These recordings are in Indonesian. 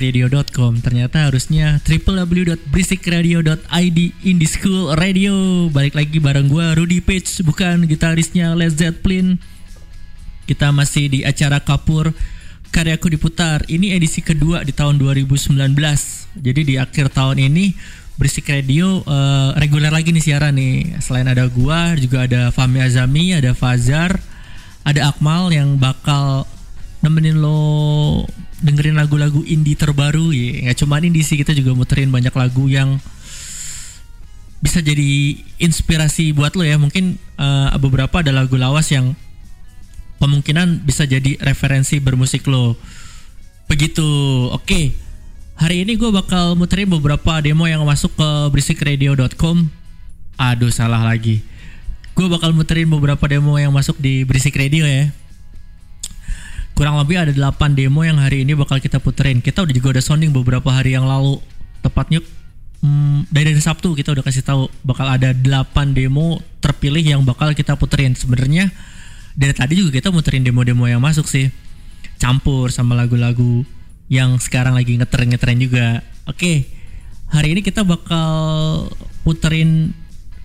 beristikradio.com. Ternyata harusnya www.beristikradio.id Indie School Radio. Balik lagi bareng gue Rudy Page, bukan gitarisnya Led Zeppelin. Kita masih di acara Kapur Karyaku diputar. Ini edisi kedua di tahun 2019. Jadi di akhir tahun ini Berisik Radio eh, reguler lagi nih siaran nih. Selain ada gua, juga ada Fahmi Azami, ada Fazar, ada Akmal yang bakal nemenin lo dengerin lagu-lagu indie terbaru ya. Nggak cuma indie sih, kita juga muterin banyak lagu yang bisa jadi inspirasi buat lo ya. Mungkin eh, beberapa ada lagu lawas yang kemungkinan bisa jadi referensi bermusik lo. Begitu. Oke. Hari ini gue bakal muterin beberapa demo yang masuk ke beristikradio.com. Aduh, salah lagi. Gue bakal muterin beberapa demo yang masuk di Berisik Radio ya. Kurang lebih ada 8 demo yang hari ini bakal kita puterin. Kita udah juga udah sounding beberapa hari yang lalu. Tepatnya hmm, dari hari Sabtu kita udah kasih tahu bakal ada 8 demo terpilih yang bakal kita puterin. Sebenarnya dari tadi juga kita muterin demo-demo yang masuk sih. Campur sama lagu-lagu yang sekarang lagi ngetren-ngetren juga. Oke. Hari ini kita bakal puterin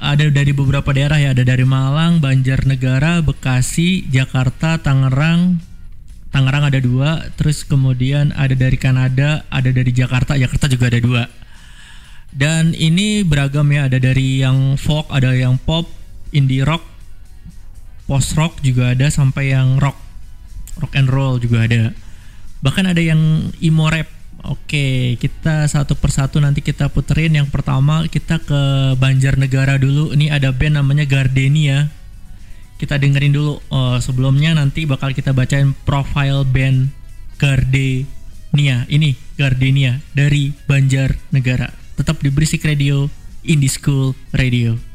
ada dari beberapa daerah ya, ada dari Malang, Banjarnegara, Bekasi, Jakarta, Tangerang. Tangerang ada dua, terus kemudian ada dari Kanada, ada dari Jakarta, Jakarta juga ada dua. Dan ini beragam ya, ada dari yang folk, ada yang pop, indie rock, post rock juga ada sampai yang rock, rock and roll juga ada. Bahkan ada yang emo rap. Oke, kita satu persatu nanti kita puterin. Yang pertama kita ke Banjarnegara dulu. Ini ada band namanya Gardenia. Kita dengerin dulu. Oh, sebelumnya nanti bakal kita bacain profile band Gardenia. Ini Gardenia dari Banjarnegara. Tetap di Berisik Radio, Indie School Radio.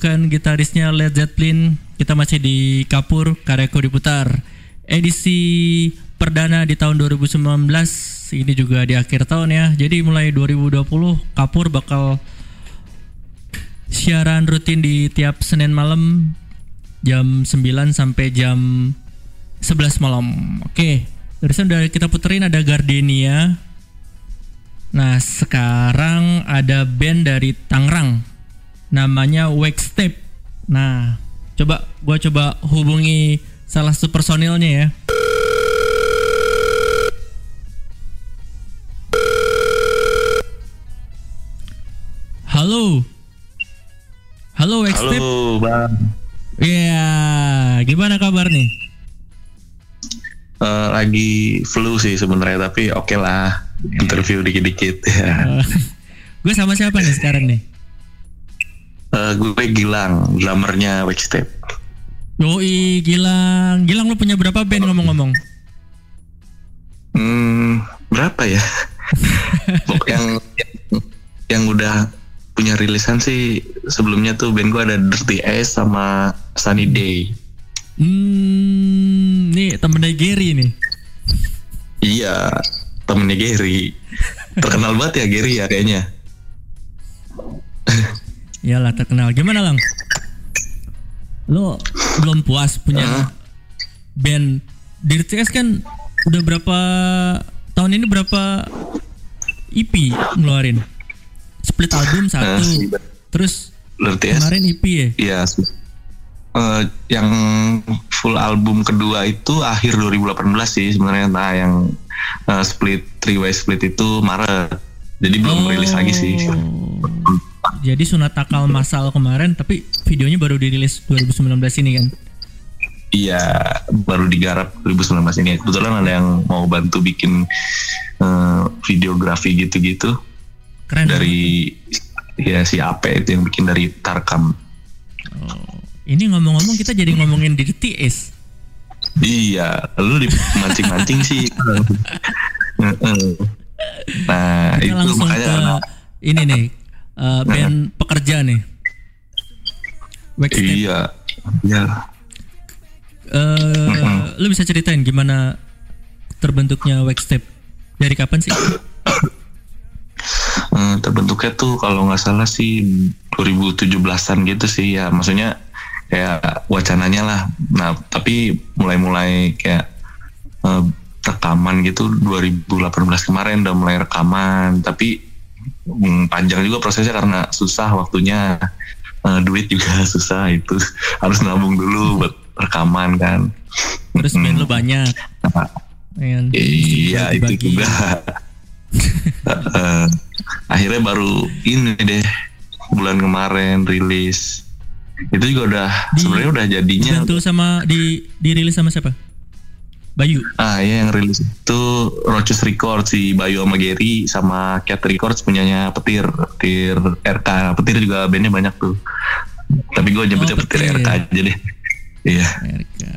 Bukan gitarisnya Led Zeppelin. Kita masih di Kapur, karyaku diputar. Edisi perdana di tahun 2019. Ini juga di akhir tahun ya. Jadi mulai 2020 Kapur bakal siaran rutin di tiap Senin malam jam 9 sampai jam 11 malam. Oke, barusan udah kita puterin ada Gardenia. Nah, sekarang ada band dari Tangerang. Namanya Wake Step. Nah, coba gua coba hubungi salah satu personilnya ya. Halo. Halo Wake Step. Halo bang. Iya, gimana kabar nih? Eh, lagi flu sih sebenarnya tapi oke lah interview dikit-dikit ya. gue sama siapa nih sekarang nih? Eh, gue Gilang, drummernya Wakestep. Yoi, Gilang. Gilang lu punya berapa band ngomong-ngomong? Hmm, berapa ya? Yang, yang yang udah punya rilisan sih sebelumnya tuh band gue ada Dirty Ace sama Sunny Day. Hmm, nih temennya Gary nih. Iya, temennya Gary. Terkenal banget ya Gary ya kayaknya. Iyalah terkenal. Gimana Lang? Lo belum puas punya Hah? band Dirty S kan udah berapa tahun ini berapa EP ngeluarin? Split album satu. Eh, Terus Dirty Ace kemarin EP ya? Iya. Eh, yang full album kedua itu akhir 2018 sih sebenarnya nah yang eh, split three way split itu Maret. Jadi belum rilis lagi sih. Jadi sunat takal masal kemarin tapi videonya baru dirilis 2019 ini kan. Iya, baru digarap 2019 ini. Kebetulan ada yang mau bantu bikin eh, videografi gitu-gitu Keren. dari ya si Ape itu yang bikin dari Tarkam. Oh. Ini ngomong-ngomong kita jadi ngomongin Dirty S. Iya, lu dimancing-mancing sih. Nah, Kita itu langsung makanya ke karena ini nih uh, band pekerja nih. Waxstep. iya, iya. Eh, lu bisa ceritain gimana terbentuknya Waxstep? Dari kapan sih? Eh, terbentuknya tuh kalau nggak salah sih 2017-an gitu sih ya maksudnya kayak wacananya lah nah tapi mulai-mulai kayak eh, rekaman gitu 2018 kemarin udah mulai rekaman tapi mm, panjang juga prosesnya karena susah waktunya Eh, duit juga susah itu harus nabung dulu buat rekaman kan Terus band lu banyak. Nah, ya kan? Iya itu juga. Eh, akhirnya baru ini deh bulan kemarin rilis. Itu juga udah sebenarnya udah jadinya. Dibantu sama di dirilis sama siapa? Bayu. Ah ya yang rilis itu Rochus Records si Bayu sama Gary sama Cat Records punyanya Petir Petir RK Petir juga bandnya banyak tuh. Tapi gue nyebutnya Oh, Petir Petir. RK aja deh. Iya. Amerika.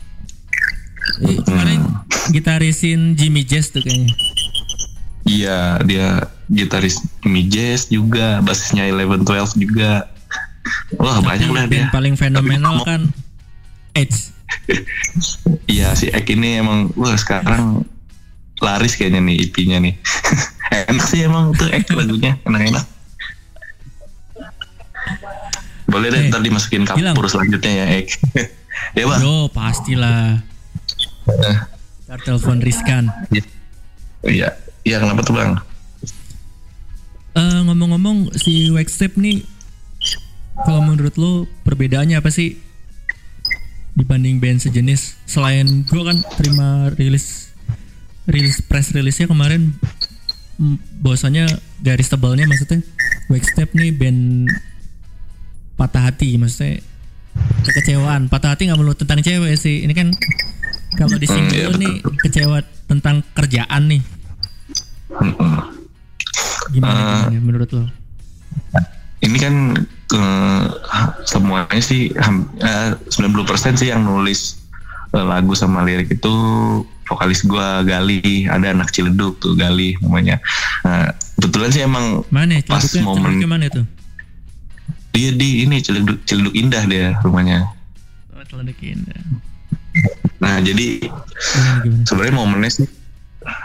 Eh, kemarin gitarisin Jimmy Jazz tuh kayaknya. Iya, dia gitaris Jimmy Jazz juga, basisnya Eleven Twelve juga. Wah, banyak lah dia. paling fenomenal Tapi- kan Edge. Iya, si Ek ini emang wah sekarang laris kayaknya nih IP-nya nih. enak sih emang tuh Ek lagunya, enak-enak. Boleh deh Eh, ntar dimasukin kapur selanjutnya ya Ek. ya bang. Yo pastilah. Ntar telepon riskan. Iya, iya kenapa tuh bang? Eh, ngomong-ngomong si Waxstep nih kalau menurut lo perbedaannya apa sih dibanding band sejenis selain gua kan terima rilis rilis press rilisnya kemarin bahwasanya garis tebalnya maksudnya Waxstep nih band patah hati maksudnya kekecewaan patah hati nggak melulu tentang cewek sih ini kan kalau di Hmm, single lo nih betul. kecewa tentang kerjaan nih Mm-mm. gimana gimana menurut lo ini kan eh, semuanya sih eh, 90% sih yang nulis eh, lagu sama lirik itu vokalis gua Gali ada anak Ciledug tuh Gali namanya nah, kebetulan sih emang Mana? Pas Ciledugnya, momen- mana itu? dia di ini Ciledug Ciledug Indah dia rumahnya Oh, Ciledug Indah. nah jadi sebenarnya momennya sih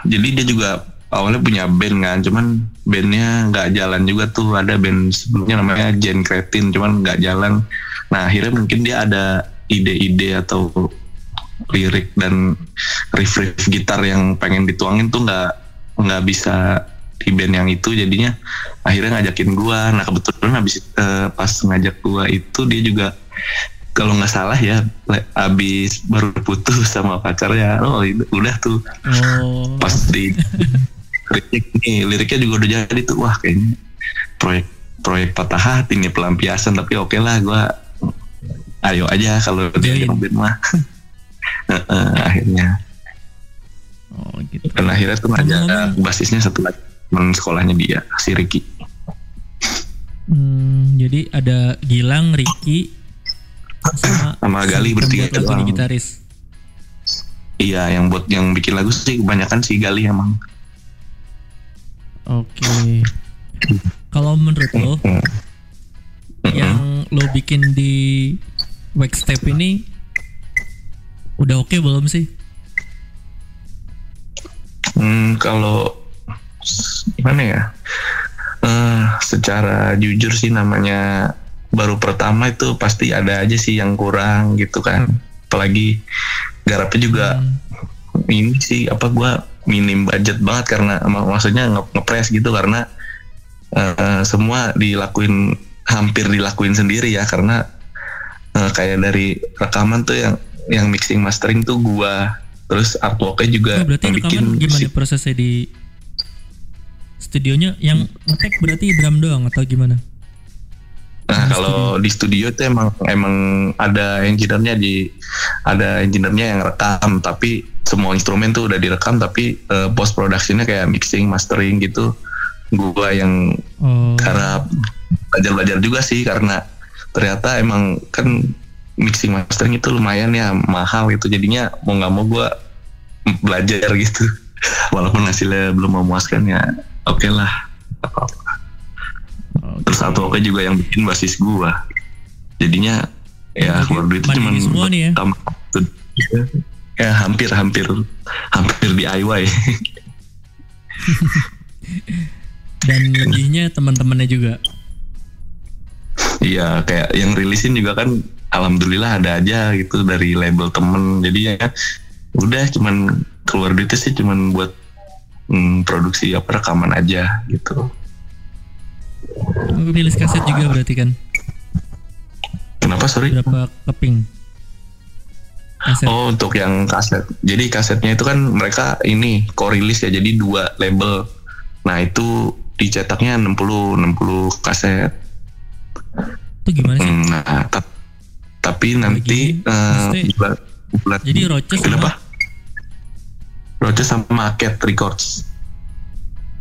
jadi dia juga awalnya punya band kan cuman bandnya nggak jalan juga tuh. Ada band sebelumnya namanya Jen Kretin cuman nggak jalan. Nah akhirnya mungkin dia ada ide-ide atau lirik dan riff-riff gitar yang pengen dituangin tuh nggak nggak bisa di band yang itu. Jadinya akhirnya ngajakin gua. Nah kebetulan habis eh, pas ngajak gua itu dia juga kalau nggak salah ya abis baru putus sama pacarnya. Oh udah tuh. Oh. pas di lirik nih liriknya juga udah jadi tuh wah kayaknya proyek proyek patah hati nih pelampiasan tapi oke lah gua ayo aja kalau dia Join. band mah akhirnya Oh gitu. dan akhirnya tuh Ngomong-ngomong- basisnya satu lagi teman sekolahnya dia si Ricky Hmm, jadi ada Gilang, Ricky, sama, Sama Gali bertiga doang. gitaris. iya yang buat yang bikin lagu sih kebanyakan si Gali emang Oke. Kalau menurut lo, yang lo bikin di wax step ini udah oke belum sih? Hmm, kalau gimana ya? Eh, secara jujur sih namanya baru pertama itu pasti ada aja sih yang kurang gitu kan. Apalagi garapnya juga Hmm, ini sih apa gua minim budget banget karena mak- maksudnya nge- ngepres gitu karena eh, semua dilakuin hampir dilakuin sendiri ya karena eh, kayak dari rekaman tuh yang yang mixing mastering tuh gua terus artworknya juga Oh, berarti rekaman gimana si- prosesnya di studionya? Yang ngetek berarti drum doang atau gimana? Nah kalau di studio itu emang emang ada engineer-nya di ada engineer-nya yang rekam tapi semua instrumen tuh udah direkam tapi post productionnya kayak mixing mastering gitu. Gua yang Oh, karena belajar-belajar juga sih karena ternyata emang kan mixing mastering itu lumayan ya mahal itu jadinya mau nggak mau gua belajar gitu. Walaupun hasilnya belum memuaskan ya oke lah apa-apa. Terus satu oke juga yang bikin basis gua. Jadinya ya keluar duit itu cuma semua nih ya? ya hampir hampir hampir DIY. Dan lebihnya teman-temannya juga. Iya kayak yang rilisin juga kan alhamdulillah ada aja gitu dari label temen. Jadi ya udah cuman keluar duitnya sih cuman buat mm, produksi apa rekaman aja gitu. Rilis kaset juga berarti kan? Kenapa sorry? Berapa keping? Kaset. Oh untuk yang kaset. Jadi kasetnya itu kan mereka ini co-release ya. Jadi dua label. Nah itu dicetaknya 60 60 kaset. Itu gimana sih? Hmm, Nah ta- tapi nanti bulan, bulan Jadi Roches kenapa? Roches sama Cat Records.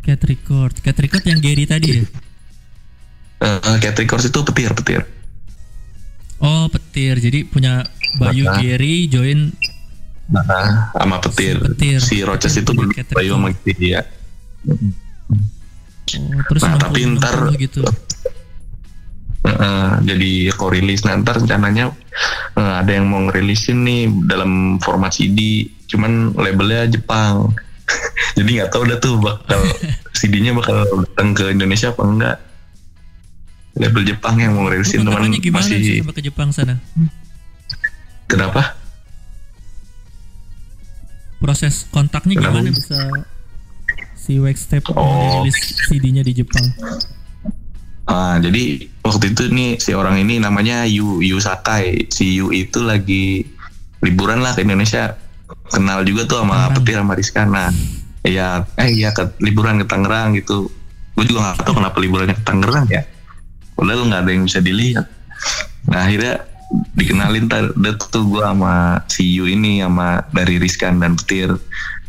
Cat Record. Cat Record yang Gary tadi ya? Eh, Cat Records itu petir petir. Oh petir. Jadi punya Bayu Nah. Gary join Nah, sama petir. Si Petir. Si Roches itu Punya berdua Cat Bayu sama Records. dia. oh, terus Nah, 60, tapi ntar- 60 gitu. Eh, jadi co-release nah, ntar rencananya eh, ada yang mau ngerilisin nih dalam format CD cuman labelnya Jepang jadi nggak tahu dah tuh bakal CD-nya bakal datang ke Indonesia apa enggak label Jepang yang mau Lu ngerilisin teman masih sampai ke Jepang sana? kenapa Proses kontaknya Kenapa? gimana bisa si Wax Tape Oh. rilis CD-nya di Jepang? Ah, jadi waktu itu nih si orang ini namanya Yu Yu Sakai. Si Yu itu lagi liburan lah ke Indonesia. Kenal juga tuh sama Tangerang. Petir sama Rizka. Nah, iya, eh iya ke liburan ke Tangerang gitu. Gue juga gak tahu kenapa liburannya ke Tangerang ya. Padahal nggak ada yang bisa dilihat. Nah akhirnya dikenalin udah tuh gue sama si Yu ini sama dari Rizkan dan Petir.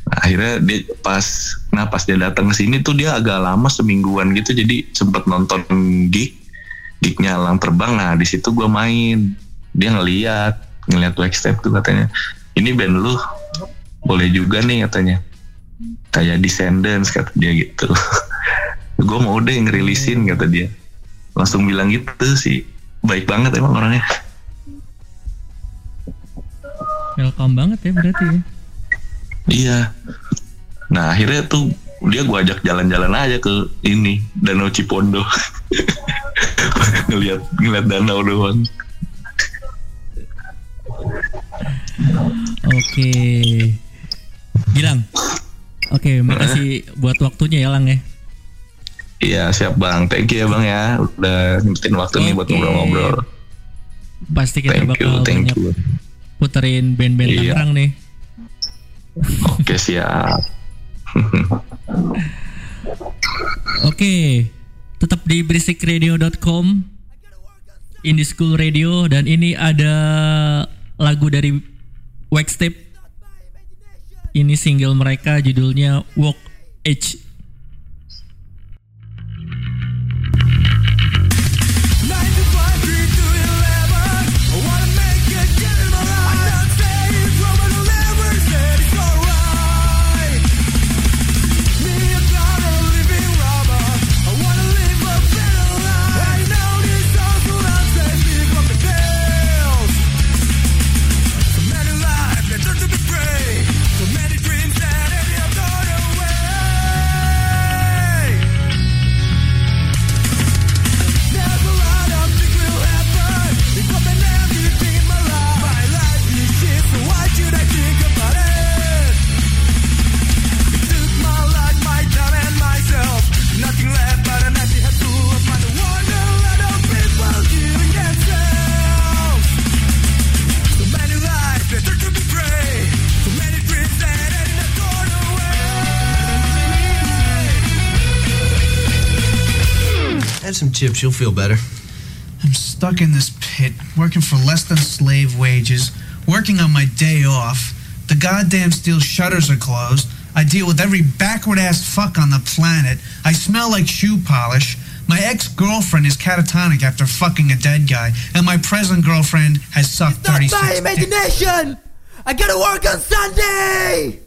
Nah, akhirnya dia pas nah pas dia datang ke sini tuh dia agak lama semingguan gitu jadi sempet nonton gig gignya lang terbang. Nah di situ gue main. Dia ngeliat ngeliat tape tuh katanya ini band lu boleh juga nih katanya. Kayak Descendants kata dia gitu. Gue mau deh ngerilisin kata dia langsung bilang gitu sih. Baik banget emang orangnya. Welcome banget ya berarti ya. Iya. Nah akhirnya tuh dia gue ajak jalan-jalan aja ke ini Danau Cipondo. Ngeliat ngeliat danau doang. Oke. Gilang. Oke makasih buat waktunya ya Lang ya Iya siap bang, thank you ya bang ya udah nyempetin waktu nih buat ngobrol-ngobrol. pasti kita Thank you, bakal thank banyak you. puterin band-band Iya. Tangerang nih Oke siap. Oke, tetap di beristikradio.com Indie School Radio dan ini ada lagu dari Waxtape. Ini single mereka judulnya Walk Edge. Have some chips, you'll feel better. I'm stuck in this pit, working for less than slave wages, working on my day off. The goddamn steel shutters are closed. I deal with every backward ass fuck on the planet. I smell like shoe polish. My ex girlfriend is catatonic after fucking a dead guy, and my present girlfriend has sucked Not 36 my dicks. imagination! I gotta work on Sunday!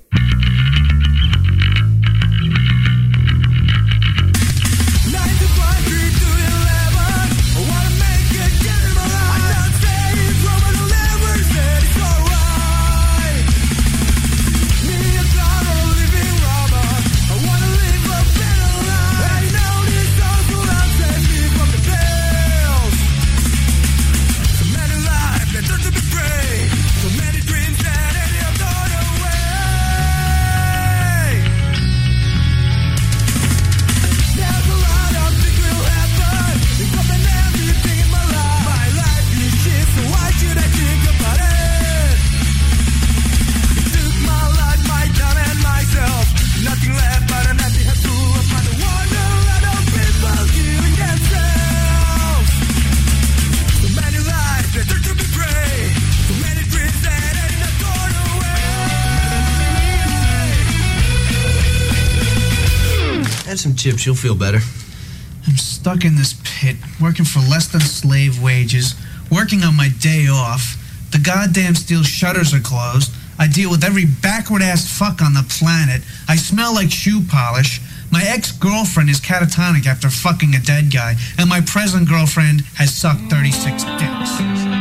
You'll feel better. I'm stuck in this pit, working for less than slave wages, working on my day off. The goddamn steel shutters are closed. I deal with every backward ass fuck on the planet. I smell like shoe polish. My ex girlfriend is catatonic after fucking a dead guy, and my present girlfriend has sucked 36 dicks.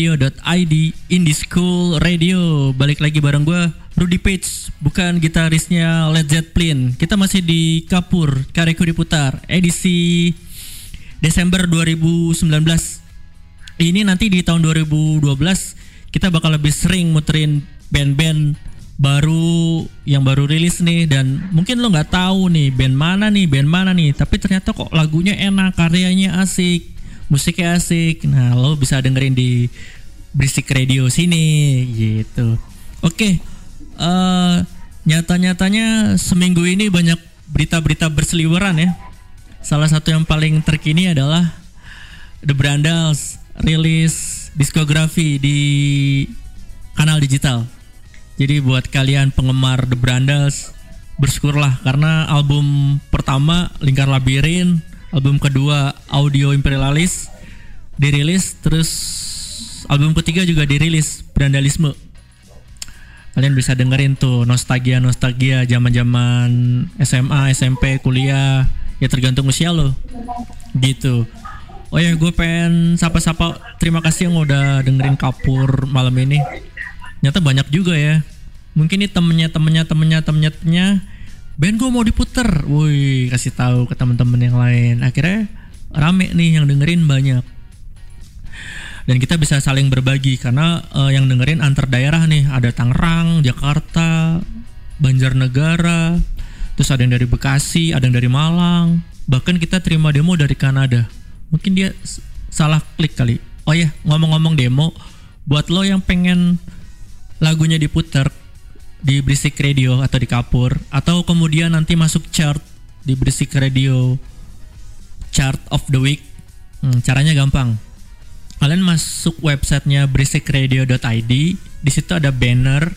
www.berisikradio.id Indie School Radio. Balik lagi bareng gue Rudy Page, bukan gitarisnya Led Zeppelin. Kita masih di Kapur, Karyaku diputar, edisi Desember 2019. Ini nanti di tahun 2012 kita bakal lebih sering muterin band-band baru yang baru rilis nih dan mungkin lo nggak tahu nih band mana nih band mana nih tapi ternyata kok lagunya enak karyanya asik musiknya asik. Nah lo bisa dengerin di Berisik Radio sini gitu. Oke eh nyata-nyatanya seminggu ini banyak berita-berita berseliweran ya. Salah satu yang paling terkini adalah The Brandals rilis diskografi di kanal digital. Jadi buat kalian penggemar The Brandals bersyukurlah karena album pertama Lingkar Labirin, album kedua Audio Imperialis dirilis terus album ketiga juga dirilis Brandalisme. Kalian bisa dengerin tuh nostalgia-nostalgia zaman-zaman SMA, SMP, kuliah, ya tergantung usia lo. Gitu. Oh ya, gue pengen sapa-sapa. Terima kasih yang udah dengerin Kapur malam ini nyata banyak juga ya mungkin nih temennya temennya temennya temennya temennya band gue mau diputer. Woi kasih tahu ke teman-teman yang lain. Akhirnya rame nih yang dengerin banyak. Dan kita bisa saling berbagi karena eh, yang dengerin antar daerah nih. Ada Tangerang Jakarta Banjarnegara terus ada yang dari Bekasi ada yang dari Malang. Bahkan kita terima demo dari Kanada. Mungkin dia salah klik kali. Oh ya ngomong-ngomong demo buat lo yang pengen lagunya diputar di Berisik Radio atau di Kapur atau kemudian nanti masuk chart di Berisik Radio chart of the week. Hmm, caranya gampang. Kalian masuk websitenya berisikradio.id di situ ada banner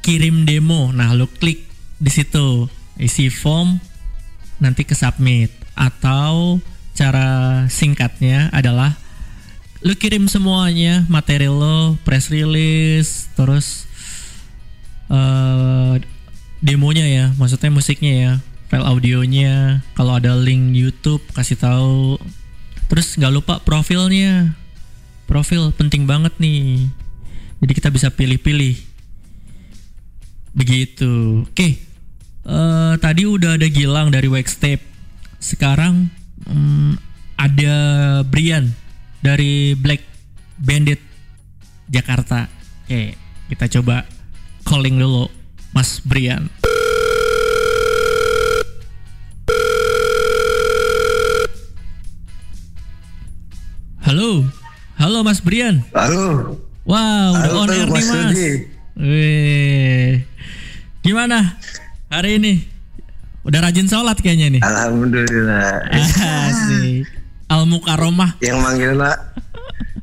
kirim demo. Nah lo klik di situ isi form nanti ke submit. Atau cara singkatnya adalah lu kirim semuanya materi lo press release terus eh demonya ya maksudnya musiknya ya file audionya kalau ada link YouTube kasih tahu. Terus nggak lupa profilnya. Profil penting banget nih. Jadi kita bisa pilih-pilih. Begitu. Oke. Eh tadi udah ada Gilang dari Waxtape. Sekarang hmm, ada Brian dari Black Bandit Jakarta. Oke, kita coba calling dulu Mas Brian. Halo, halo Mas Brian. Halo. Wow, udah on air nih Mas Mas. Wih, gimana hari ini? Udah rajin sholat kayaknya nih. Alhamdulillah. Asik. Al Mukaromah. yang manggil na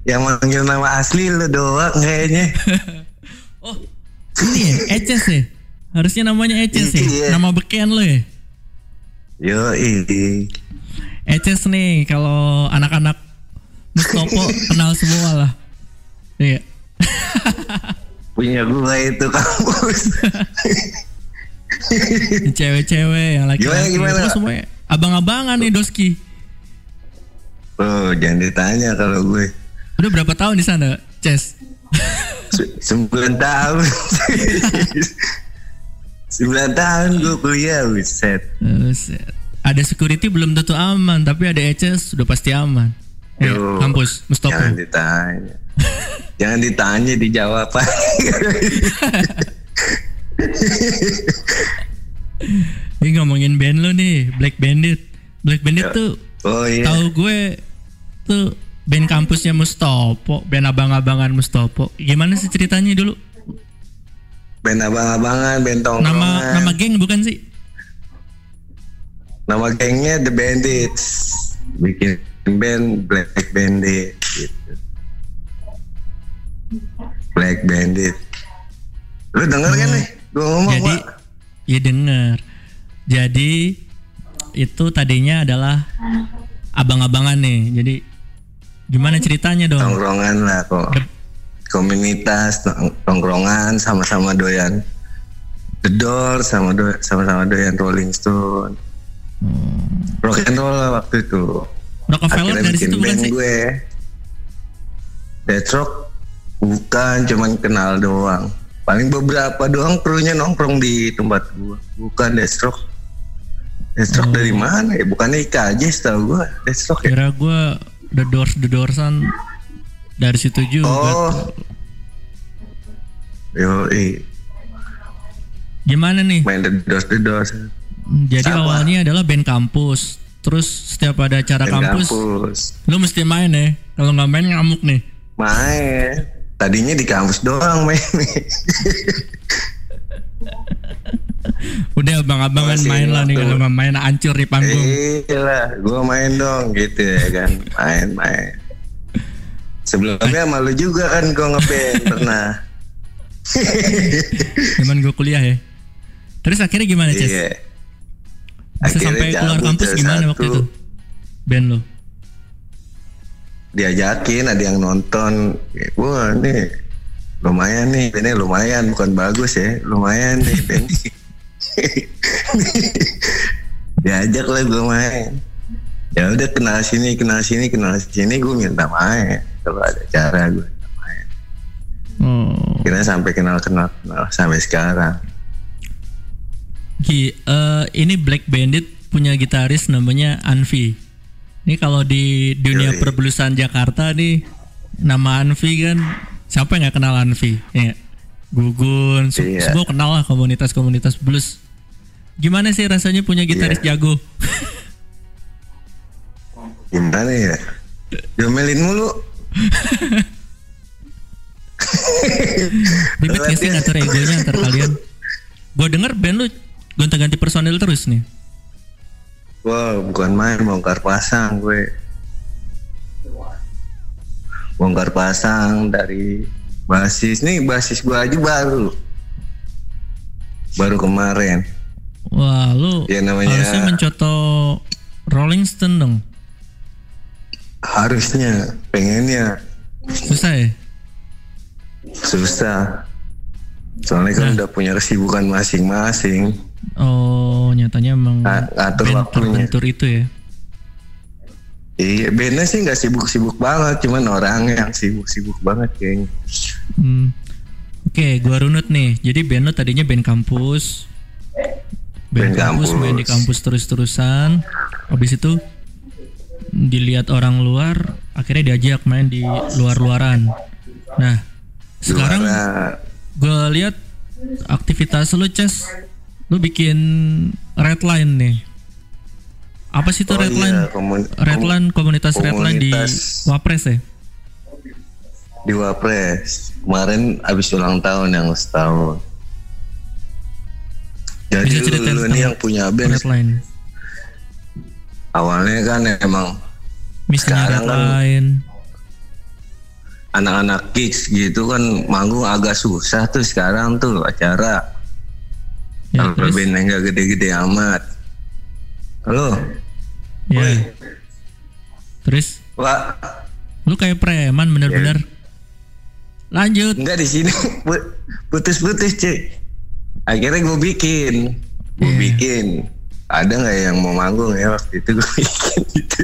yang manggil nama asli lu doang kayaknya. Oh, ini ya, Eces ya? Harusnya namanya Eces ya? Iya. Nama beken lo ya? Yo ini. Eces nih, kalau anak-anak Mustopo kenal semua lah. Iya. Punya gua itu kampus. Cewek-cewek yang laki-laki. Gimana, gimana? Semuanya. Abang-abangan nih Doski. oh, jangan ditanya kalau gue. Udah berapa tahun di sana, Ces? Se- Sembilan tahun. Sembilan tahun gue kuliah, buset. Buset. Ada security belum tentu aman, tapi ada Eces sudah pasti aman. Eh, Yo, kampus Mustopo. Jangan ditanya. jangan ditanya dijawab Ini ngomongin band lo nih, Black Bandit. Black Bandit Ya. tuh Oh iya. tahu gue tuh band kampusnya Mustopo, band abang-abangan Mustopo. Gimana sih ceritanya dulu? Band abang-abangan, band tongkrongan. Nama nama geng bukan sih? Nama gengnya The Bandits. Bikin band Black Bandit gitu. Black Bandit. Lu denger kan nih? Gua ngomong Jadi Wak? ya denger. Jadi itu tadinya adalah abang-abangan nih. Jadi gimana ceritanya dong? tongkrongan lah kok. Komunitas tong- tongkrongan sama-sama doyan The Doors sama sama-sama doyan Rolling Stone. Hmm. Rock and roll lah waktu itu. Rockefeller akhirnya dari bikin situ bukan sih? gue Deathstroke bukan cuman kenal doang paling beberapa doang krunya nongkrong di tempat gue bukan Deathstroke Deathstroke Oh. dari mana ya bukannya IKJ setahu gue Deathstroke ya Kira gue The Doors The Doorsan dari situ juga. oh yo Gimana nih? main the doors the doors Jadi Sama. awalnya adalah band kampus. Terus setiap ada acara kampus, kampus lu mesti main ya. Kalau nggak main ngamuk nih. main tadinya di kampus doang main Udah abang-abangan main lah nih waktu- kalau main hancur di panggung. Iya lah, gue main dong gitu ya kan, main main. Sebelumnya sama lu juga kan gue ngeband pernah. Zaman gue kuliah ya. Terus akhirnya gimana Ces? Iya. Bisa Akhirnya sampai keluar kampus gimana waktu satu. itu? Band lo? Diajakin ada yang nonton, wah nih lumayan nih, ini lumayan bukan bagus ya, lumayan nih band. Diajak lah gue main. Ya udah kenal sini, kenal sini, kenal sini, gue minta main. Kalau ada cara gue minta main. Oh. Kira sampai kenal kenal kenal sampai sekarang. Ki, eh, ini Black Bandit punya gitaris namanya Anvi. Ini kalau di dunia Yoi. perblusan Jakarta nih nama Anvi kan siapa yang nggak kenal Anvi? Ya. Gugun, Iya. semua kenal lah komunitas-komunitas blues. Gimana sih rasanya punya gitaris Iya. jago? Gimana ya? Jomelin mulu. Ribet gak sih ngatur egonya antar kalian? Gue denger band lu gonta-ganti personil terus nih. Wow, bukan main bongkar pasang gue. Bongkar pasang dari basis nih basis gue aja baru. Baru kemarin. Wah, lu Ya, namanya- harusnya mencoto Rolling Stone dong. Harusnya pengennya Susah ya? susah. Soalnya kan Nah. udah punya kesibukan masing-masing. Oh, nyatanya emang ngatur band waktunya. itu ya. Iya, bandnya sih nggak sibuk-sibuk banget, cuman orang yang sibuk-sibuk banget kayaknya. Hmm. Oke, gua runut nih. Jadi band lo tadinya band kampus. Band, Band kampus, kampus. main di kampus terus-terusan. Habis itu dilihat orang luar, akhirnya diajak main di luar-luaran. Nah, sekarang gue lihat aktivitas lu Ces lu bikin redline nih apa sih itu Oh redline iya, komun- redline komunitas, redline di komunitas. Wapres ya? Di Wapres. Kemarin abis ulang tahun yang setahun. Jadi Bisa lu, lu nih yang punya band redline awalnya kan emang misinya Sekarang kan- anak-anak gigs gitu kan manggung agak susah tuh sekarang tuh acara. Ya kalau bandnya nggak gede-gede amat. Halo ya Woi. terus Wak lu kayak preman bener-bener Ya. lanjut Enggak di sini pu- putus-putus cek. Akhirnya gue bikin, gue Iya. bikin. Ada nggak yang mau manggung ya waktu itu gue bikin gitu.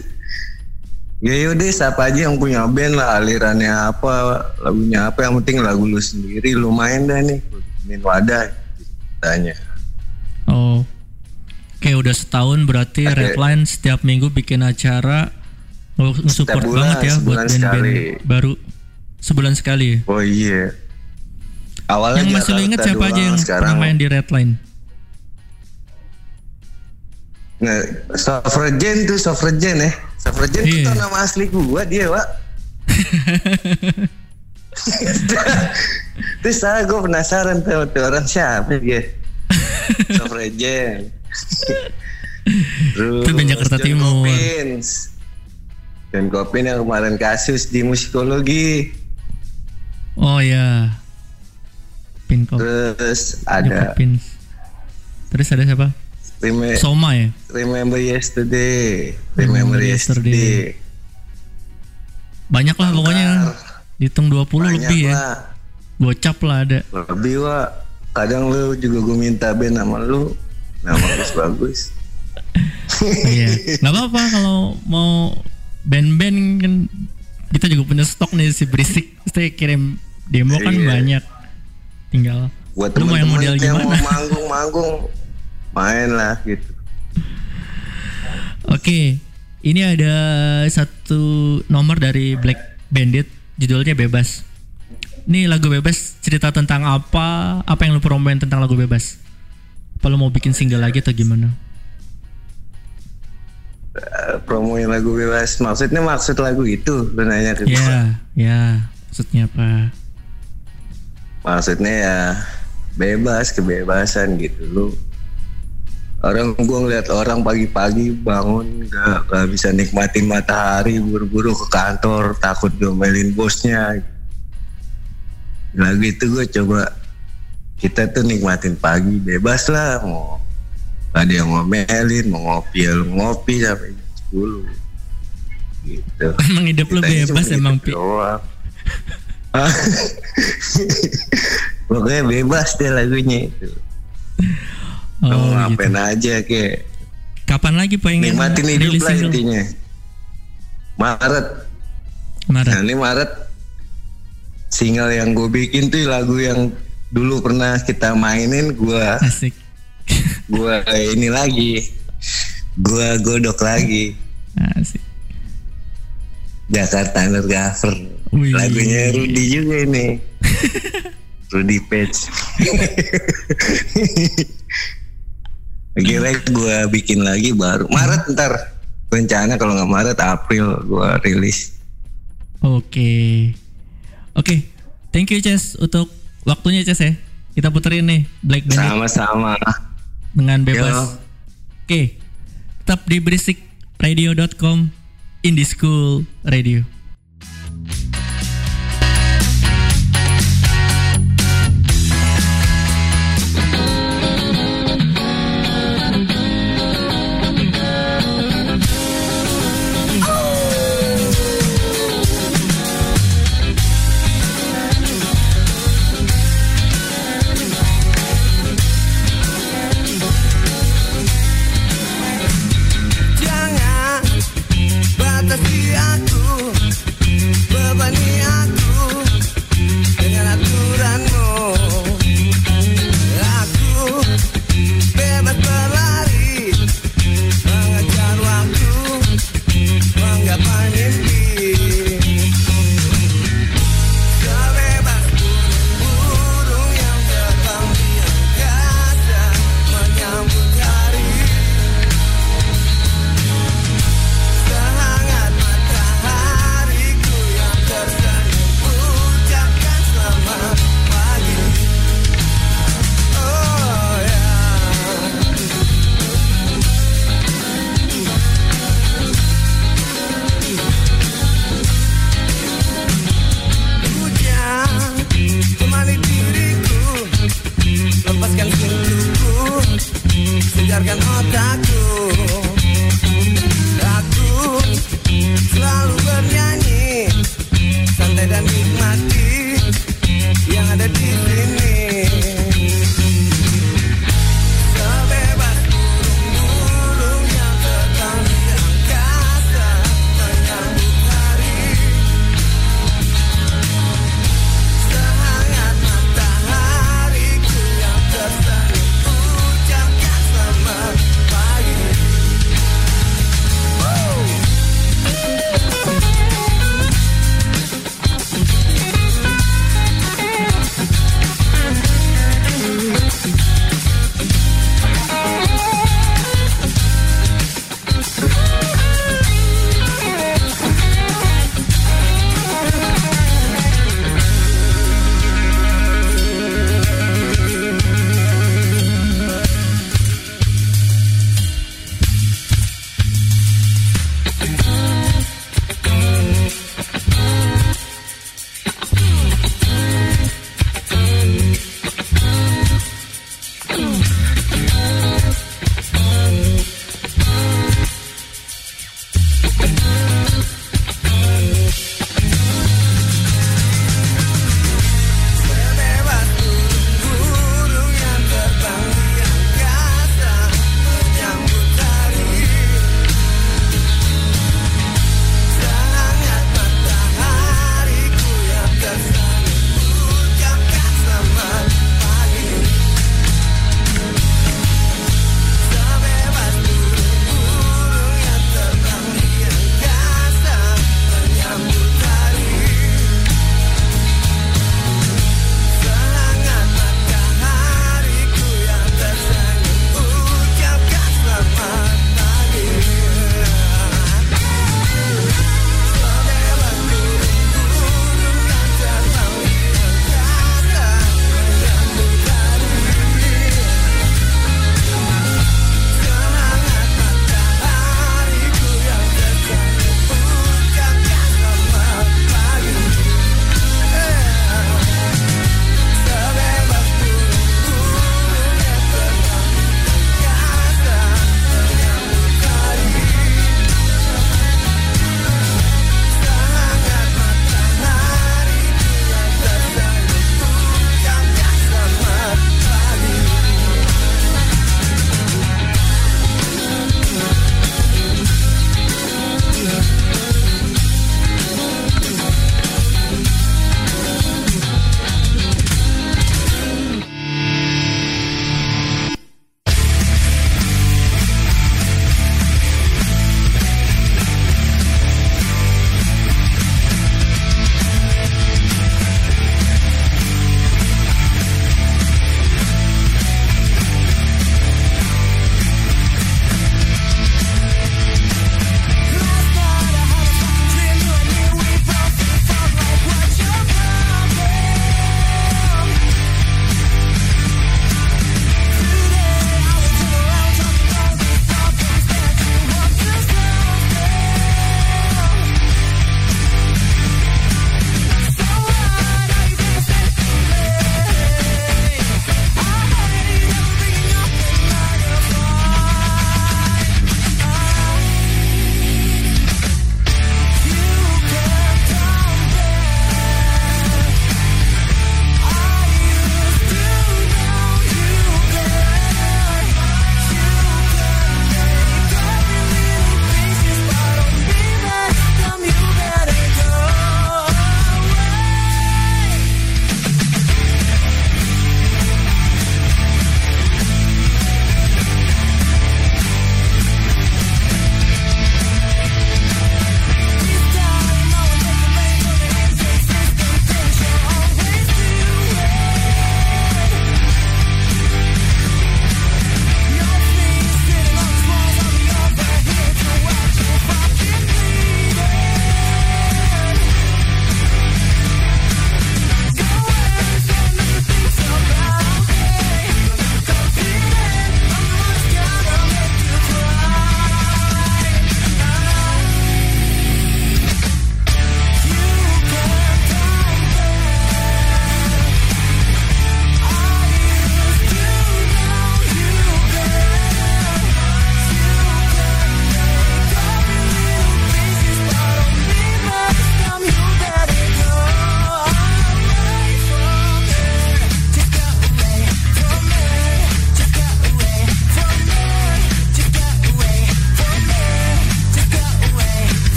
Ya yaudah siapa aja yang punya band lah alirannya apa lagunya apa yang penting lagu lu sendiri lumayan dah nih bikinin wadah tanya oh Oke udah setahun berarti Oke. Redline setiap minggu bikin acara oh, support bulan, banget ya buat band-band baru sebulan sekali ya. oh iya awalnya yang masih inget siapa aja yang sekarang pernah main di Redline? Nggak, Sofragen tuh Sofragen ya Sofragen Iya. itu nama asli gua dia pak Terus saya gue penasaran tuh, tuh orang siapa dia Sofragen Terus Itu Jakarta John Timur. Coppins. John Coppin yang kemarin kasus di musikologi Oh ya, Pin Kop, Terus ada. Terus ada siapa? Reme- Soma ya. Remember Yesterday Remember Remember Yesterday. Yesterday Banyak lah pokoknya. Hitung 20 Banyak lebih ya. lah Gocap lah ada. lebih wa kadang lu juga gue minta band sama lu nah bagus bagus Iya. Gak apa-apa kalau mau band-band kan kita juga punya stok nih si berisik Pasti kirim demo kan Iya. banyak tinggal buat mau yang model yang mau gimana manggung-manggung main lah gitu Oke, ini ada satu nomor dari Black Bandit, judulnya Bebas. Ini lagu Bebas cerita tentang apa? Apa yang lu promoin tentang lagu Bebas? Apa lu mau bikin single lagi atau gimana? Eh, promoin lagu bebas maksudnya maksud lagu itu lu nanya ke gua. Ya, ya. Maksudnya apa? maksudnya ya bebas kebebasan gitu lu orang gua ngeliat orang pagi-pagi bangun gak, gak bisa nikmatin matahari buru-buru ke kantor takut diomelin bosnya lagu itu gue coba kita tuh nikmatin pagi bebas lah mau ada yang ngomelin mau ngopi ya ngopi sampai jam 10 gitu Emang hidup lu bebas emang, gitu Pi. Pokoknya bebas deh lagunya itu. Mau Oh, gitu. ngapain aja kayak Kapan lagi pengen nikmatin hidup lah single? intinya. Maret. Maret. Nah ini Maret single yang gue bikin tuh lagu yang dulu pernah kita mainin gua Asik. gua ini lagi gua godok lagi Asik. Jakarta Undercover Wih. lagunya Rudy juga ini Rudy Page kira gue bikin lagi baru Maret ntar rencana kalau nggak Maret April gue rilis Oke. Oke. Thank you Ces untuk waktunya Ces ya. Kita puterin nih Black Bandit sama-sama dengan bebas. Yo. Oke. Tetap di berisikradio.com Indie School Radio.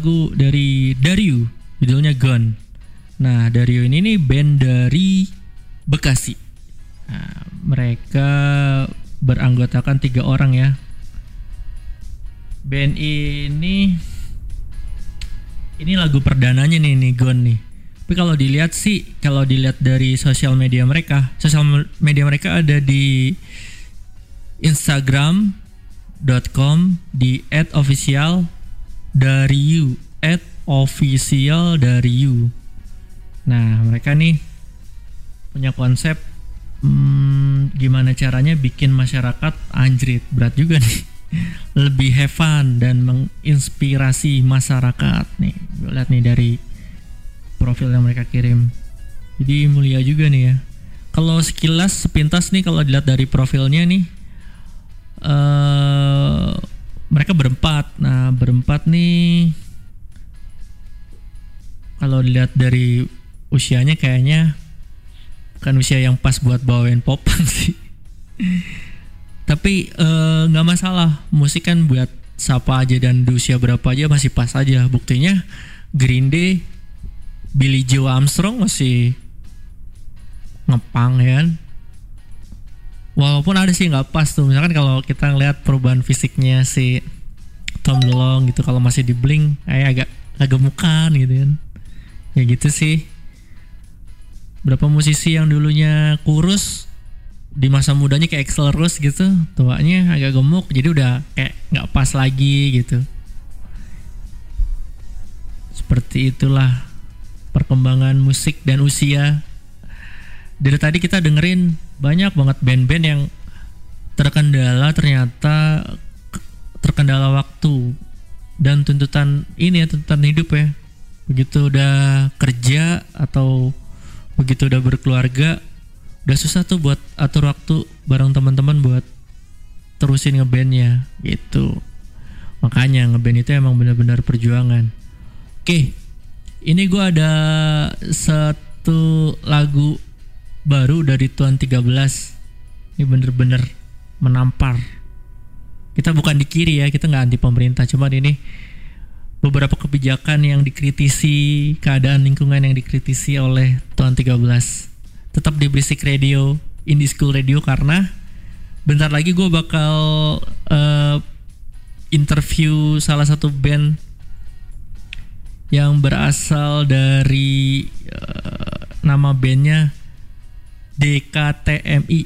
Lagu dari Dario, judulnya Gone. Nah, Dario ini nih band dari Bekasi. Nah, mereka beranggotakan tiga orang ya. Band ini ini lagu perdananya nih nih Gone nih. Tapi kalau dilihat sih, kalau dilihat dari sosial media mereka, sosial media mereka ada di Instagram.com di @official dari you official dari you. Nah mereka nih punya konsep hmm, gimana caranya bikin masyarakat anjrit. Berat juga nih. Lebih have fun dan menginspirasi masyarakat nih. Gue lihat nih dari profil yang mereka kirim. Jadi mulia juga nih ya. Kalau sekilas sepintas nih kalau dilihat dari profilnya nih eh mereka berempat. Nah berempat nih kalau dilihat dari usianya kayaknya bukan usia yang pas buat bawain popang sih. Tapi eh, nggak masalah. Musik kan buat siapa aja dan di usia berapa aja masih pas aja. Buktinya Green Day Billy Joe Armstrong masih ngepang ya kan walaupun ada sih nggak pas tuh. Misalkan kalau kita ngeliat perubahan fisiknya si Tom DeLonge gitu kalau masih di Blink kayak agak agak gemukan gitu kan. Ya gitu sih. Berapa musisi yang dulunya kurus di masa mudanya kayak Axl Rose gitu tuanya agak gemuk jadi udah kayak nggak pas lagi gitu. Seperti itulah perkembangan musik dan usia. Dari tadi kita dengerin banyak banget band-band yang terkendala ternyata terkendala waktu dan tuntutan ini ya tuntutan hidup ya. Begitu udah kerja atau begitu udah berkeluarga udah susah tuh buat atur waktu bareng teman-teman buat terusin ngebandnya gitu. Makanya ngeband itu emang benar-benar perjuangan. Oke ini gua ada satu lagu baru dari Tuan 13 ini bener-bener menampar. Kita bukan di kiri ya kita nggak anti pemerintah cuman ini beberapa kebijakan yang dikritisi keadaan lingkungan yang dikritisi oleh Tuan 13 tetap di Berisik Radio Indie School Radio karena bentar lagi gue bakal eh, interview salah satu band yang berasal dari eh, nama bandnya DKTMI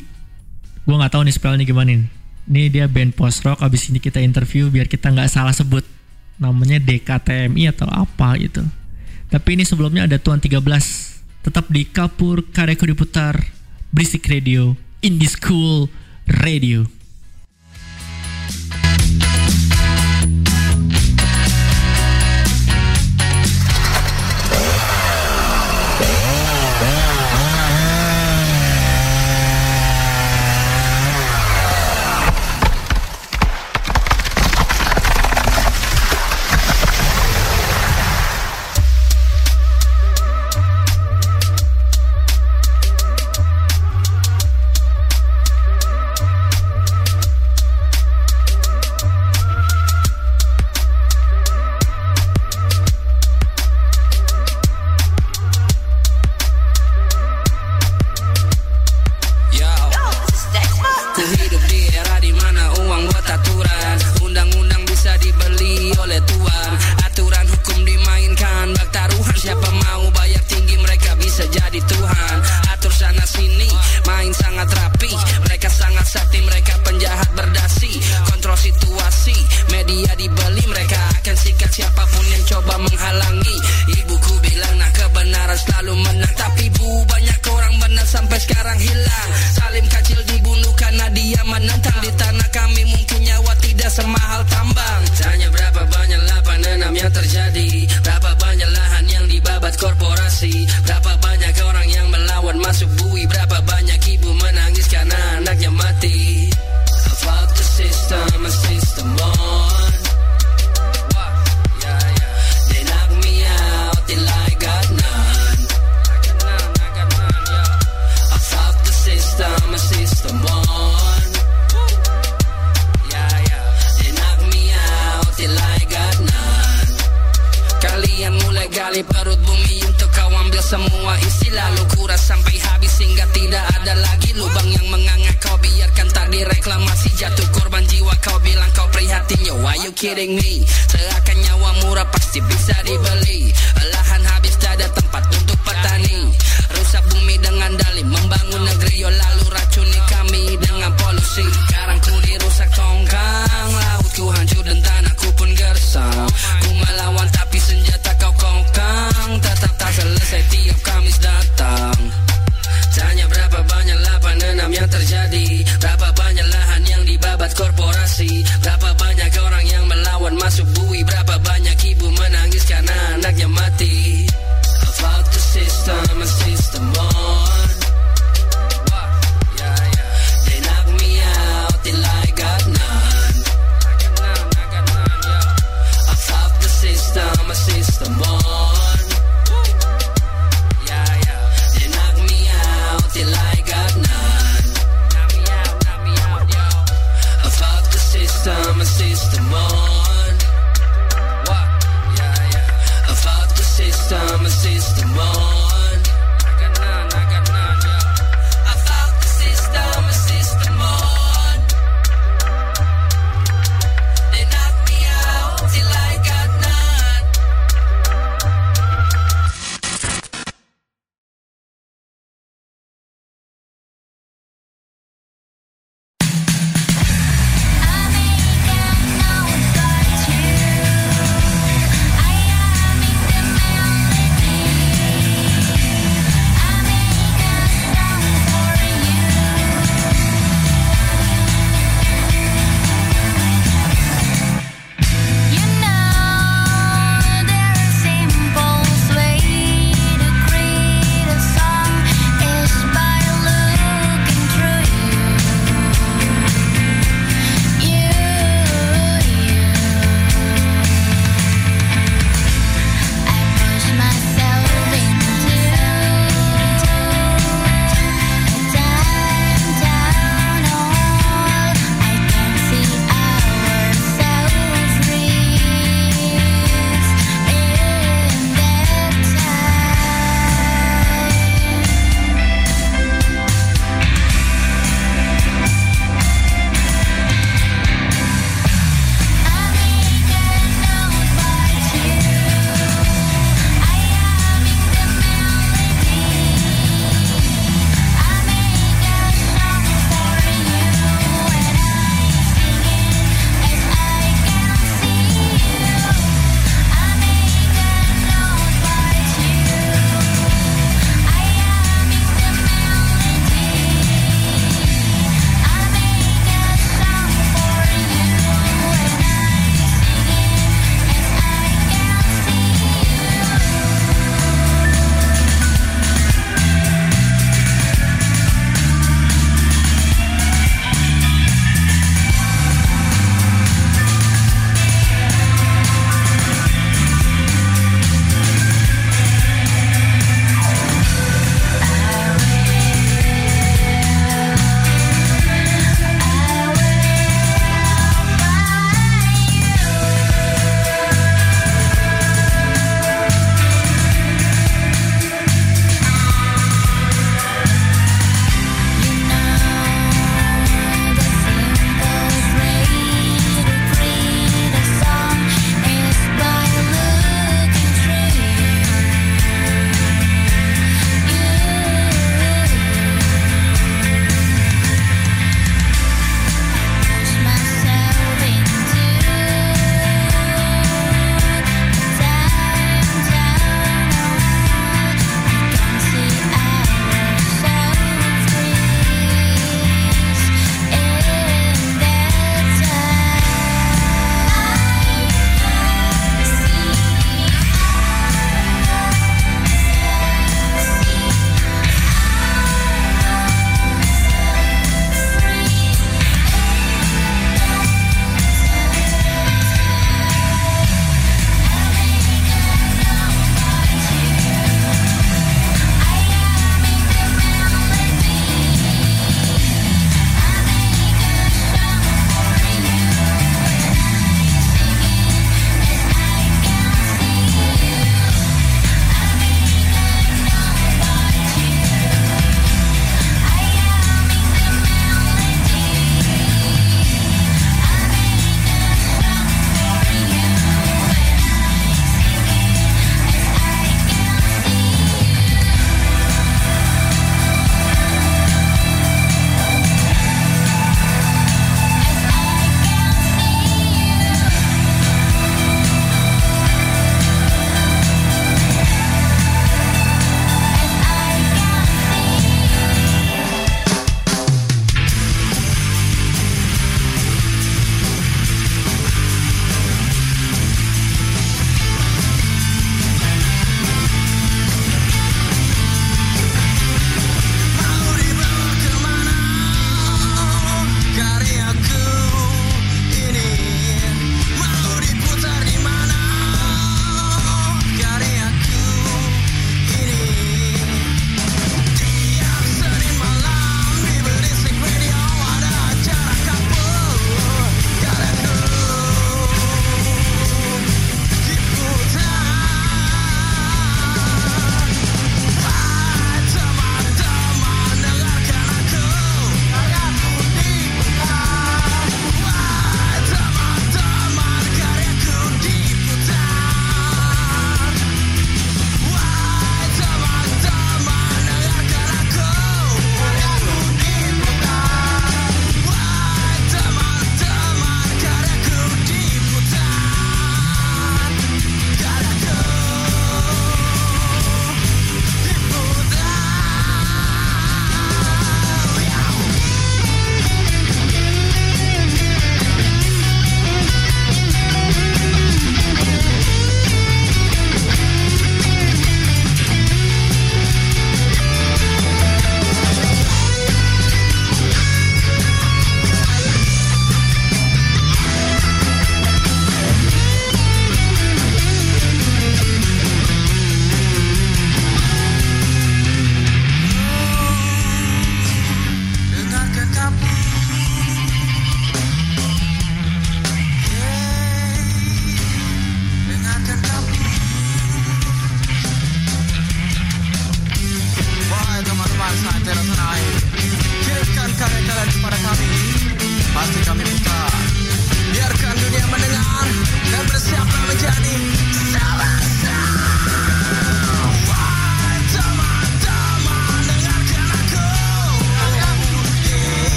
gue nggak tahu nih spellnya gimana nih. Ini dia band post rock abis ini kita interview biar kita nggak salah sebut namanya DKTMI atau apa gitu. Tapi ini sebelumnya ada Tuan 13 tetap di Kapur Kareko diputar Berisik Radio Indie School Radio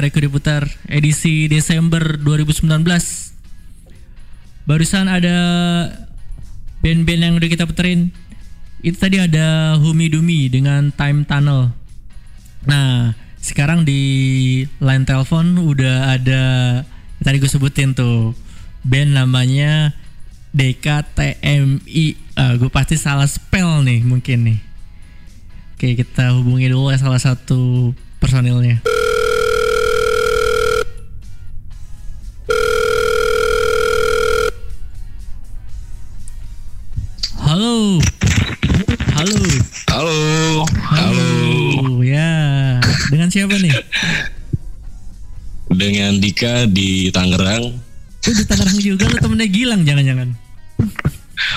Karya Diputar edisi Desember 2019. Barusan ada band-band yang udah kita puterin. Itu tadi ada Humi Dumi dengan Time Tunnel. Nah, sekarang di line telepon udah ada tadi gue sebutin tuh band namanya DKTMI. Ah, gue pasti salah spell nih mungkin nih. Oke, kita hubungi dulu ya salah satu personilnya. Dengan Dika di Tangerang. Oh, di Tangerang juga lu temennya Gilang jangan-jangan.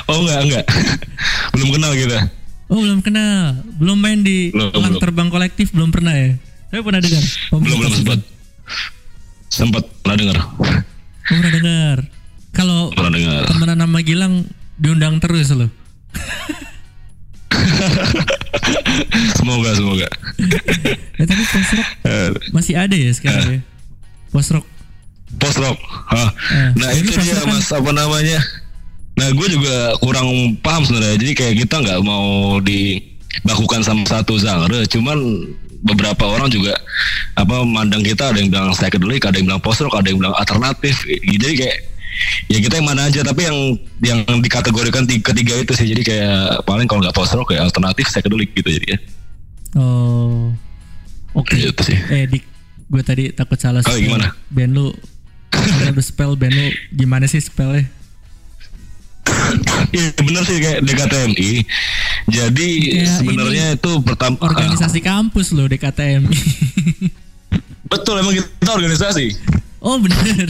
Oh enggak enggak, belum kenal kita. Oh belum kenal, belum main di Belum, belum. Terbang Kolektif belum pernah ya? Saya pernah dengar. Belum belum sempat. Sempat pernah dengar. Oh, pernah dengar. Kalau Pernah dengar. temenan nama Gilang diundang terus loh. Semoga semoga. Ya tapi Eh, masih ada ya sekarang ya? Post rock. Post rock. Hah. Eh, Nah ini itu dia kan- mas apa namanya? Nah gue juga kurang paham sebenarnya. Jadi kayak kita nggak mau dibakukan sama satu genre. Cuman beberapa orang juga apa mandang kita ada yang bilang psychedelic, ada yang bilang post rock, ada yang bilang alternatif. Jadi kayak ya kita yang mana aja. Tapi yang yang dikategorikan tiga, ketiga itu sih. Jadi kayak paling kalau nggak post rock kayak alternatif psychedelic gitu jadi ya. Oh. Oke. Gitu sih. Eh gue tadi takut salah Oh, spell. gimana? Band lu ada spell band lu gimana sih spellnya? Iya bener sih kayak DKTMI. Jadi Kayak sebenarnya itu pertama Organisasi kampus loh DKTM. betul emang kita organisasi. oh bener.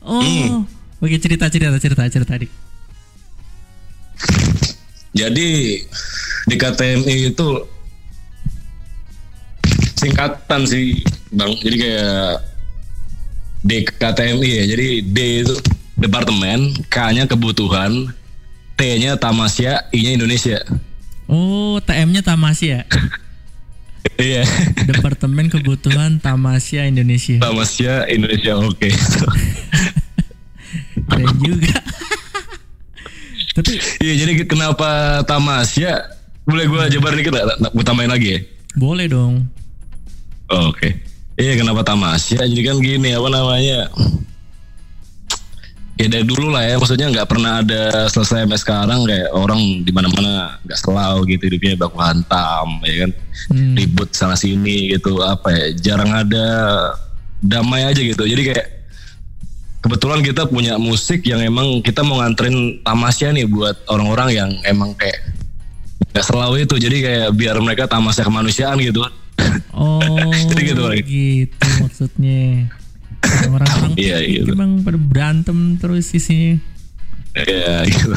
Oh. Hmm. Oke cerita cerita cerita cerita Dik. Jadi di KTMI itu singkatan sih bang. Jadi kayak DKTMI ya. Jadi D itu departemen, K-nya kebutuhan, T-nya Tamasya, I-nya Indonesia. Oh TM-nya Tamasya. Iya, Departemen Kebutuhan Tamasya Indonesia. Tamasya Indonesia oke. Keren juga. Tapi Iya, jadi kenapa Tamasya? Boleh gue jabarin dikit gak? Gue tambahin lagi ya? boleh dong. Oh, Oke. Iya kenapa Tamasya? Jadi kan gini apa namanya? Ya dari dulu lah ya, maksudnya nggak pernah ada selesai sampai sekarang kayak orang di mana-mana nggak selalu gitu hidupnya baku hantam, ya kan Hmm. ribut sana sini gitu apa ya, jarang ada damai aja gitu. Jadi kayak kebetulan kita punya musik yang emang kita mau nganterin Tamasya nih buat orang-orang yang emang kayak nggak selalu itu, jadi kayak biar mereka tamasya kemanusiaan gitu. Oh, Jadi gitu, gitu maksudnya. Orang-orang Iya, gitu. emang pada berantem terus isinya. Iya gitu.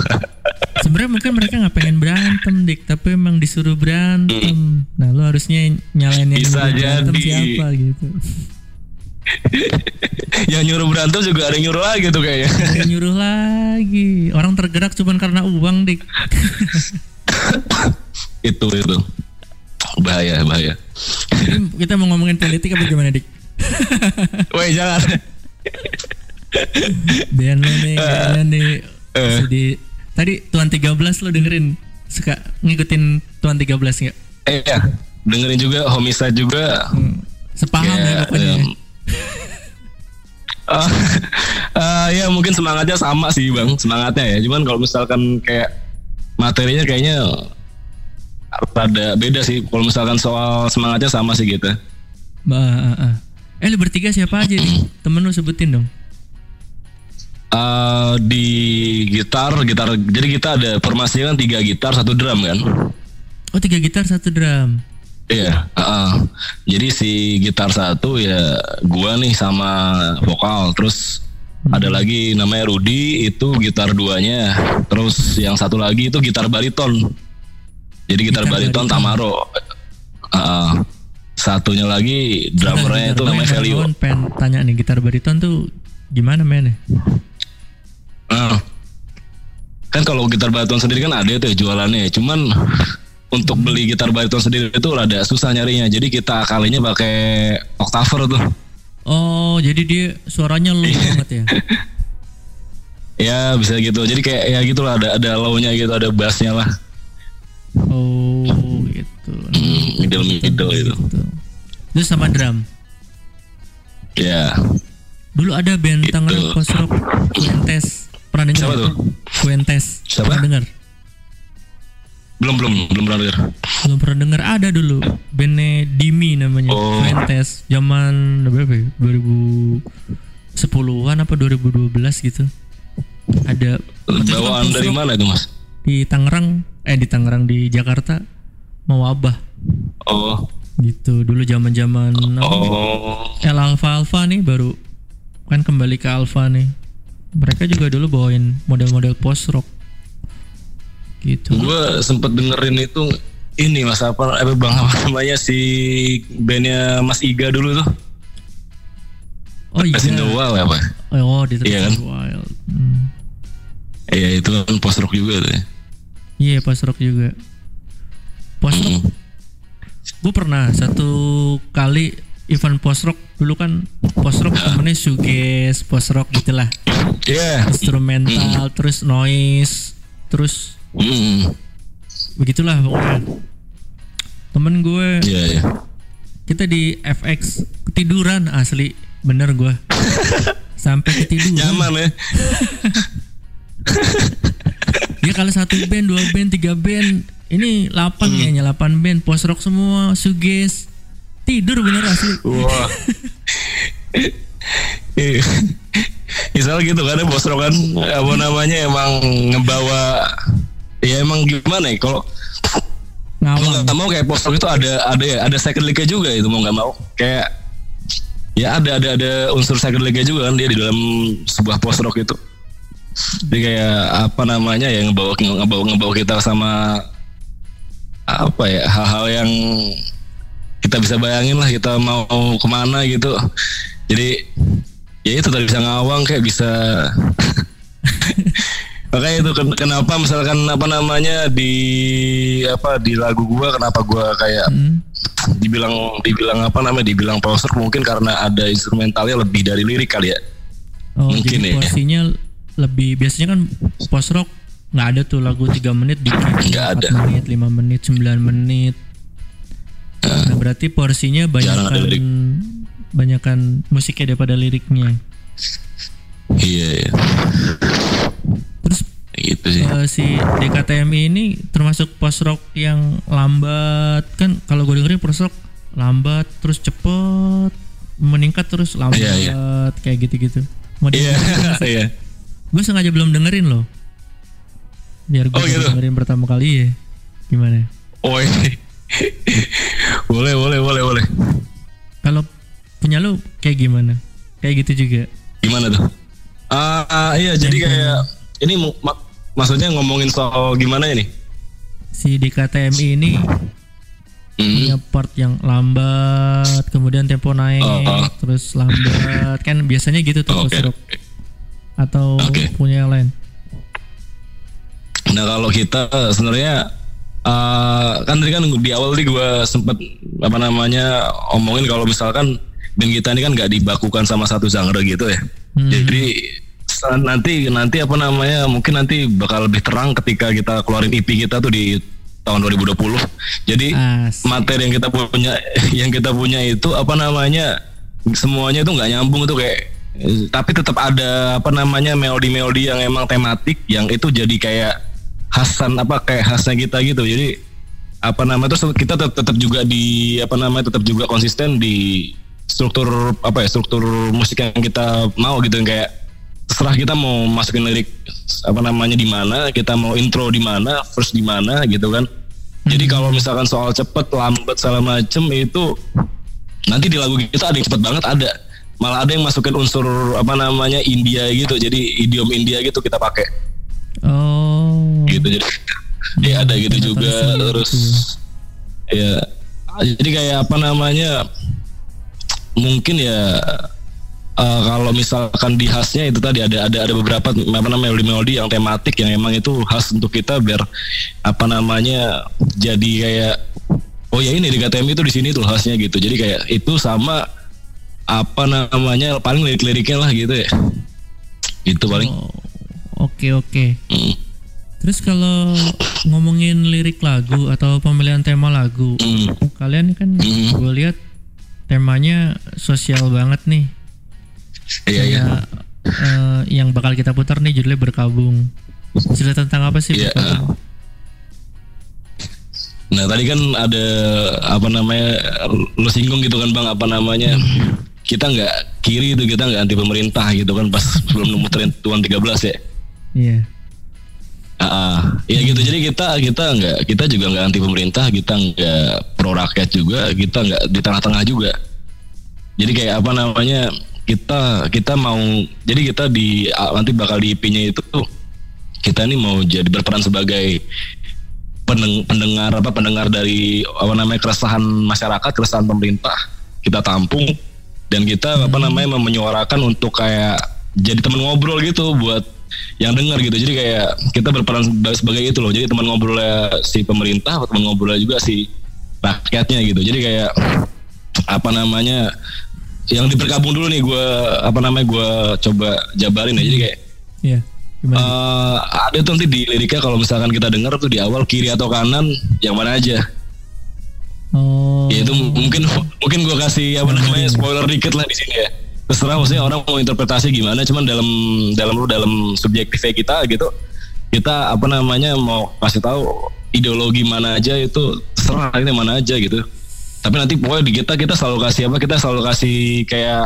Sebenarnya mungkin mereka nggak pengen berantem, dik, tapi emang disuruh berantem. Nah, lu harusnya nyalain yang Bisa berantem jadi. siapa gitu. yang nyuruh berantem juga ada yang nyuruh lagi tuh kayaknya. Yang nyuruh lagi. Orang tergerak cuman karena uang, dik. itu itu bahaya bahaya. Kita mau ngomongin politik apa gimana, dik? Woi jangan. Biar lu nih, kayaknya nih. Eh. masih di, tadi Tuan 13 lo dengerin suka ngikutin Tuan 13 nggak? Eh ya dengerin juga homicide juga. Hmm, Sepaham ya Kayak, pokoknya. em, ah, ah, ya mungkin semangatnya sama sih bang semangatnya ya. Cuman kalau misalkan kayak materinya kayaknya rada beda sih. Kalau misalkan soal semangatnya sama sih gitu. Bah, ah, ah. Eh lu bertiga siapa aja nih? Temen lu sebutin dong. Eh, di gitar gitar jadi kita ada formasi kan tiga gitar satu drum kan Oh tiga gitar satu drum. iya heeh. jadi si gitar satu ya gua nih sama vokal terus ada lagi namanya Rudy itu gitar duanya terus yang satu lagi itu gitar bariton jadi gitar, Gitar bariton, bariton. Tamaro Heeh. satunya lagi drummernya itu namanya Velio pengen tanya nih gitar bariton tuh gimana mainnya? Ah. kan kalau gitar bariton sendiri kan ada tuh ya jualannya. Cuman untuk beli gitar bariton sendiri itu rada susah nyarinya. Jadi kita kalinya pakai octaver tuh. Oh, jadi dia suaranya low banget ya. Ya bisa gitu. Jadi kayak ya gitulah ada ada low-nya gitu, ada bassnya lah. Oh, gitu. Hmm, middle middle itu. Gitu. Terus sama drum. Ya. Dulu ada band Gitu. Tangerang post rock Fuentes. Pernah dengar? Siapa tuh? Fuentes. Siapa? Pernah dengar? Belum belum belum pernah denger. Belum pernah dengar ada dulu bandnya Dimi namanya Oh. Fuentes zaman berapa ya? 2010-an apa 2012 gitu. Ada itu Bawaan dari mana itu mas? Di Tangerang eh di Tangerang di Jakarta mau wabah Oh gitu dulu zaman-zaman oh El Alpha Alpha nih baru kan kembali ke Alpha nih. Mereka juga dulu bawain model-model post rock. Gitu. gue sempet dengerin itu ini mas apa apa bang apa namanya si bandnya Mas Iga dulu tuh Oh iya. Resident Wild apa Oh, di Iya kan? Wild. Hmm. iya itu kan post rock juga tuh ya. Iya, post rock juga. Post rock. Gue pernah satu kali event post rock dulu kan post rock namanya shoegaze, post rock gitulah. Iya Instrumental, terus noise, terus Mm. begitulah pokoknya. Temen gue iya iya kita di FX ketiduran asli bener gue sampai ketiduran nyaman ya dia kalau satu band dua band tiga band. Ini 8 kayaknya 8 band. Post rock semua suges tidur bener asli. Wah. Iya. Misal gitu kan ya post rock kan apa namanya emang ngebawa ya emang gimana ya kalau nggak mau kayak post rock itu ada ada ya ada second league juga itu mau nggak mau. Kayak ya ada ada ada unsur second league juga kan dia di dalam sebuah post rock itu jadi kayak apa namanya ya ngebawa ngebawa ngebawa kita sama apa ya hal-hal yang kita bisa bayangin lah kita mau ke mana gitu jadi ya itu tadi bisa ngawang kayak bisa makanya itu ken- kenapa misalkan apa namanya di apa di lagu gua kenapa gua kayak Hmm. dibilang dibilang apa namanya dibilang poster mungkin karena ada instrumentalnya lebih dari lirik kali ya oh mungkin jadi ya. Lebih biasanya kan post rock nggak ada tuh lagu 3 menit 4 ada. menit 5 menit 9 menit. Nah berarti porsinya lirik. banyakan musiknya daripada liriknya. Iya iya. Terus gitu sih. Eh, si DKTMI ini termasuk post rock yang lambat. Kan kalau gue dengerin post rock lambat terus cepet meningkat terus lambat Iya, iya. kayak gitu-gitu. Iya iya gue sengaja belum dengerin loh. Biar gue Oh, gitu? dengerin pertama kali ya. Gimana? Oh ini. Boleh boleh boleh boleh. Kalau punya lu kayak gimana? Kayak gitu juga. Gimana tuh? Ah ah, iya jadi kayak ini mak- maksudnya ngomongin soal gimana ini? Si DKTMI ini Hmm. punya part yang lambat kemudian tempo naik Oh, oh. terus lambat. Kan biasanya gitu tuh post rock atau Oke. punya yang lain Nah kalau kita sebenarnya eh, kan tadi kan di awal nih gue sempet apa namanya omongin kalau misalkan band kita ini kan nggak dibakukan sama satu genre gitu ya. Hmm. Jadi nanti nanti apa namanya mungkin nanti bakal lebih terang ketika kita keluarin EP kita tuh di tahun 2020. Jadi Asik. materi yang kita punya yang kita punya itu apa namanya semuanya itu nggak nyambung itu kayak tapi tetap ada apa namanya melodi-melodi yang emang tematik yang itu jadi kayak khasan apa kayak khasnya kita gitu. Jadi apa namanya terus kita tetap, tetap juga di apa namanya tetap juga konsisten di struktur apa ya struktur musik yang kita mau gitu. Yang kayak terserah kita mau masukin lirik apa namanya di mana kita mau intro di mana first di mana gitu kan. Jadi kalau misalkan soal cepet lambat segala macem itu nanti di lagu kita ada yang cepet banget ada malah ada yang masukin unsur apa namanya India gitu. Jadi idiom India gitu kita pakai. Oh. Gitu jadi ya ada gitu ternyata juga. sih terus gitu ya jadi kayak apa namanya mungkin ya eh, kalau misalkan di khasnya itu tadi ada ada ada beberapa apa namanya melodi-melodi yang tematik yang emang itu khas untuk kita biar apa namanya jadi kayak oh ya ini di KTM itu di sini tuh khasnya gitu. Jadi kayak itu sama apa namanya paling lirik-liriknya lah gitu ya. Itu paling. Oh, Oke oke. Mm. Terus kalau ngomongin lirik lagu atau pemilihan tema lagu, Mm. kalian kan Mm. gue lihat temanya sosial banget nih. Iya iya. Eh, yang bakal kita putar nih judulnya berkabung. Cerita tentang apa sih Iya. berkabung? Nah tadi kan ada apa namanya lo singgung gitu kan bang apa namanya kita nggak kiri itu kita nggak anti pemerintah gitu kan pas sebelum muterin tuan 13 ya. Iya. Ah, ah. ya gitu. Jadi kita kita nggak kita juga nggak anti pemerintah, kita nggak pro rakyat juga, kita nggak di tengah-tengah juga. Jadi kayak apa namanya kita kita mau jadi kita di nanti bakal di IP-nya itu tuh kita ini mau jadi berperan sebagai pendeng- pendengar apa pendengar dari apa namanya keresahan masyarakat, keresahan pemerintah kita tampung dan kita apa namanya menyuarakan untuk kayak jadi teman ngobrol gitu buat yang dengar gitu. Jadi kayak kita berperan sebagai itu loh. Jadi teman ngobrolnya si pemerintah, atau teman ngobrolnya juga si rakyatnya gitu. Jadi kayak apa namanya yang diberkabung dulu nih gue apa namanya gue coba jabarin ya. Jadi kayak Iya. Gimana? Eh, ada tuh nanti di liriknya kalau misalkan kita dengar tuh di awal kiri atau kanan yang mana aja oh. ya itu mungkin mungkin gue kasih apa namanya spoiler dikit lah di sini ya. Terserah maksudnya orang mau interpretasi gimana cuman dalam dalam dalam subjektifnya kita gitu kita apa namanya mau kasih tahu ideologi mana aja itu terserah ini mana aja gitu. Tapi nanti pokoknya di kita kita selalu kasih apa kita selalu kasih kayak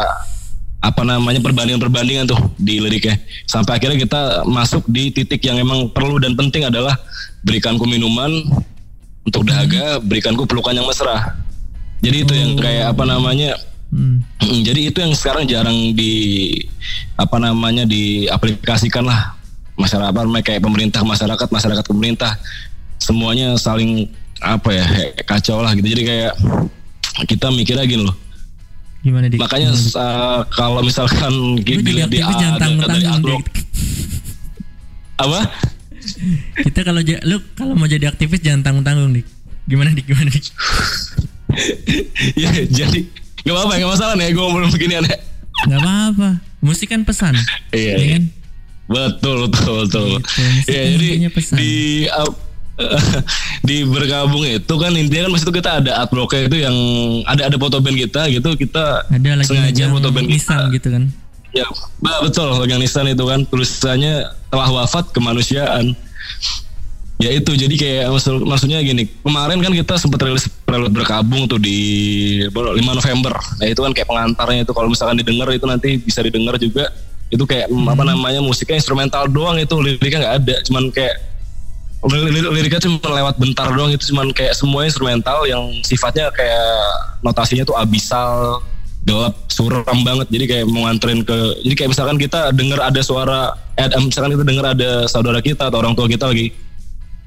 apa namanya perbandingan-perbandingan tuh di liriknya. Sampai akhirnya kita masuk di titik yang emang perlu dan penting adalah berikanku minuman untuk dahaga berikanku pelukan yang mesra jadi itu yang kayak apa namanya Hmm. Mm, Jadi itu yang sekarang jarang di apa namanya diaplikasikan lah masyarakat kayak pemerintah masyarakat masyarakat pemerintah semuanya saling apa ya kacau lah gitu jadi kayak kita mikir lagi loh Gimana dik? makanya Gimana, Dik? uh, kalau misalkan Lu dilihat di tanggung-tanggung Adblock, dik. apa Kita kalau lu kalau mau jadi aktivis jangan tanggung-tanggung dik. Gimana dik? Gimana dik? ya jadi nggak apa-apa nggak masalah nih gue ngomong beginian ya Gak apa-apa. Musik kan pesan. Iya, ya iya. kan? Betul betul betul. Gitu, Ya jadi pesan. di uh, di bergabung itu kan intinya kan maksud itu kita ada artworknya itu yang ada ada foto band kita gitu kita Ada lagi sengaja foto band kita. gitu kan. Ya, betul. Yang nisan itu kan tulisannya telah wafat kemanusiaan. Ya itu jadi kayak maksud, maksudnya gini. Kemarin kan kita sempat rilis prelude berkabung tuh di 5 November. Nah itu kan kayak pengantarnya itu. Kalau misalkan didengar itu nanti bisa didengar juga. Itu kayak mm, apa namanya musiknya instrumental doang itu. Liriknya nggak ada. Cuman kayak lir- lir- liriknya cuma lewat bentar doang. Itu cuman kayak semuanya instrumental yang sifatnya kayak notasinya tuh abisal gelap suram banget. Jadi kayak mau nganterin ke jadi kayak misalkan kita dengar ada suara eh, misalkan kita dengar ada saudara kita atau orang tua kita lagi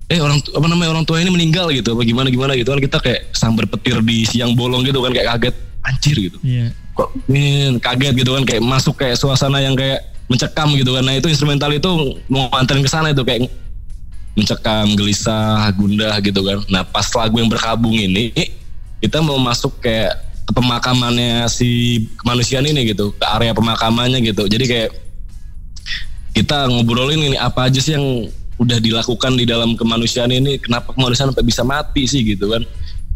eh orang apa namanya orang tua ini meninggal gitu apa gimana gimana gitu kan kita kayak sambar petir di siang bolong gitu kan kayak kaget anjir gitu. Iya. kok min kaget gitu kan kayak masuk kayak suasana yang kayak mencekam gitu kan. Nah itu instrumental itu mau nganterin ke sana itu kayak mencekam gelisah gundah gitu kan. Nah pas lagu yang berkabung ini kita mau masuk kayak pemakamannya si kemanusiaan ini gitu ke area pemakamannya gitu. Jadi kayak kita ngobrolin ini apa aja sih yang udah dilakukan di dalam kemanusiaan ini? Kenapa kemanusiaan sampai bisa mati sih gitu kan?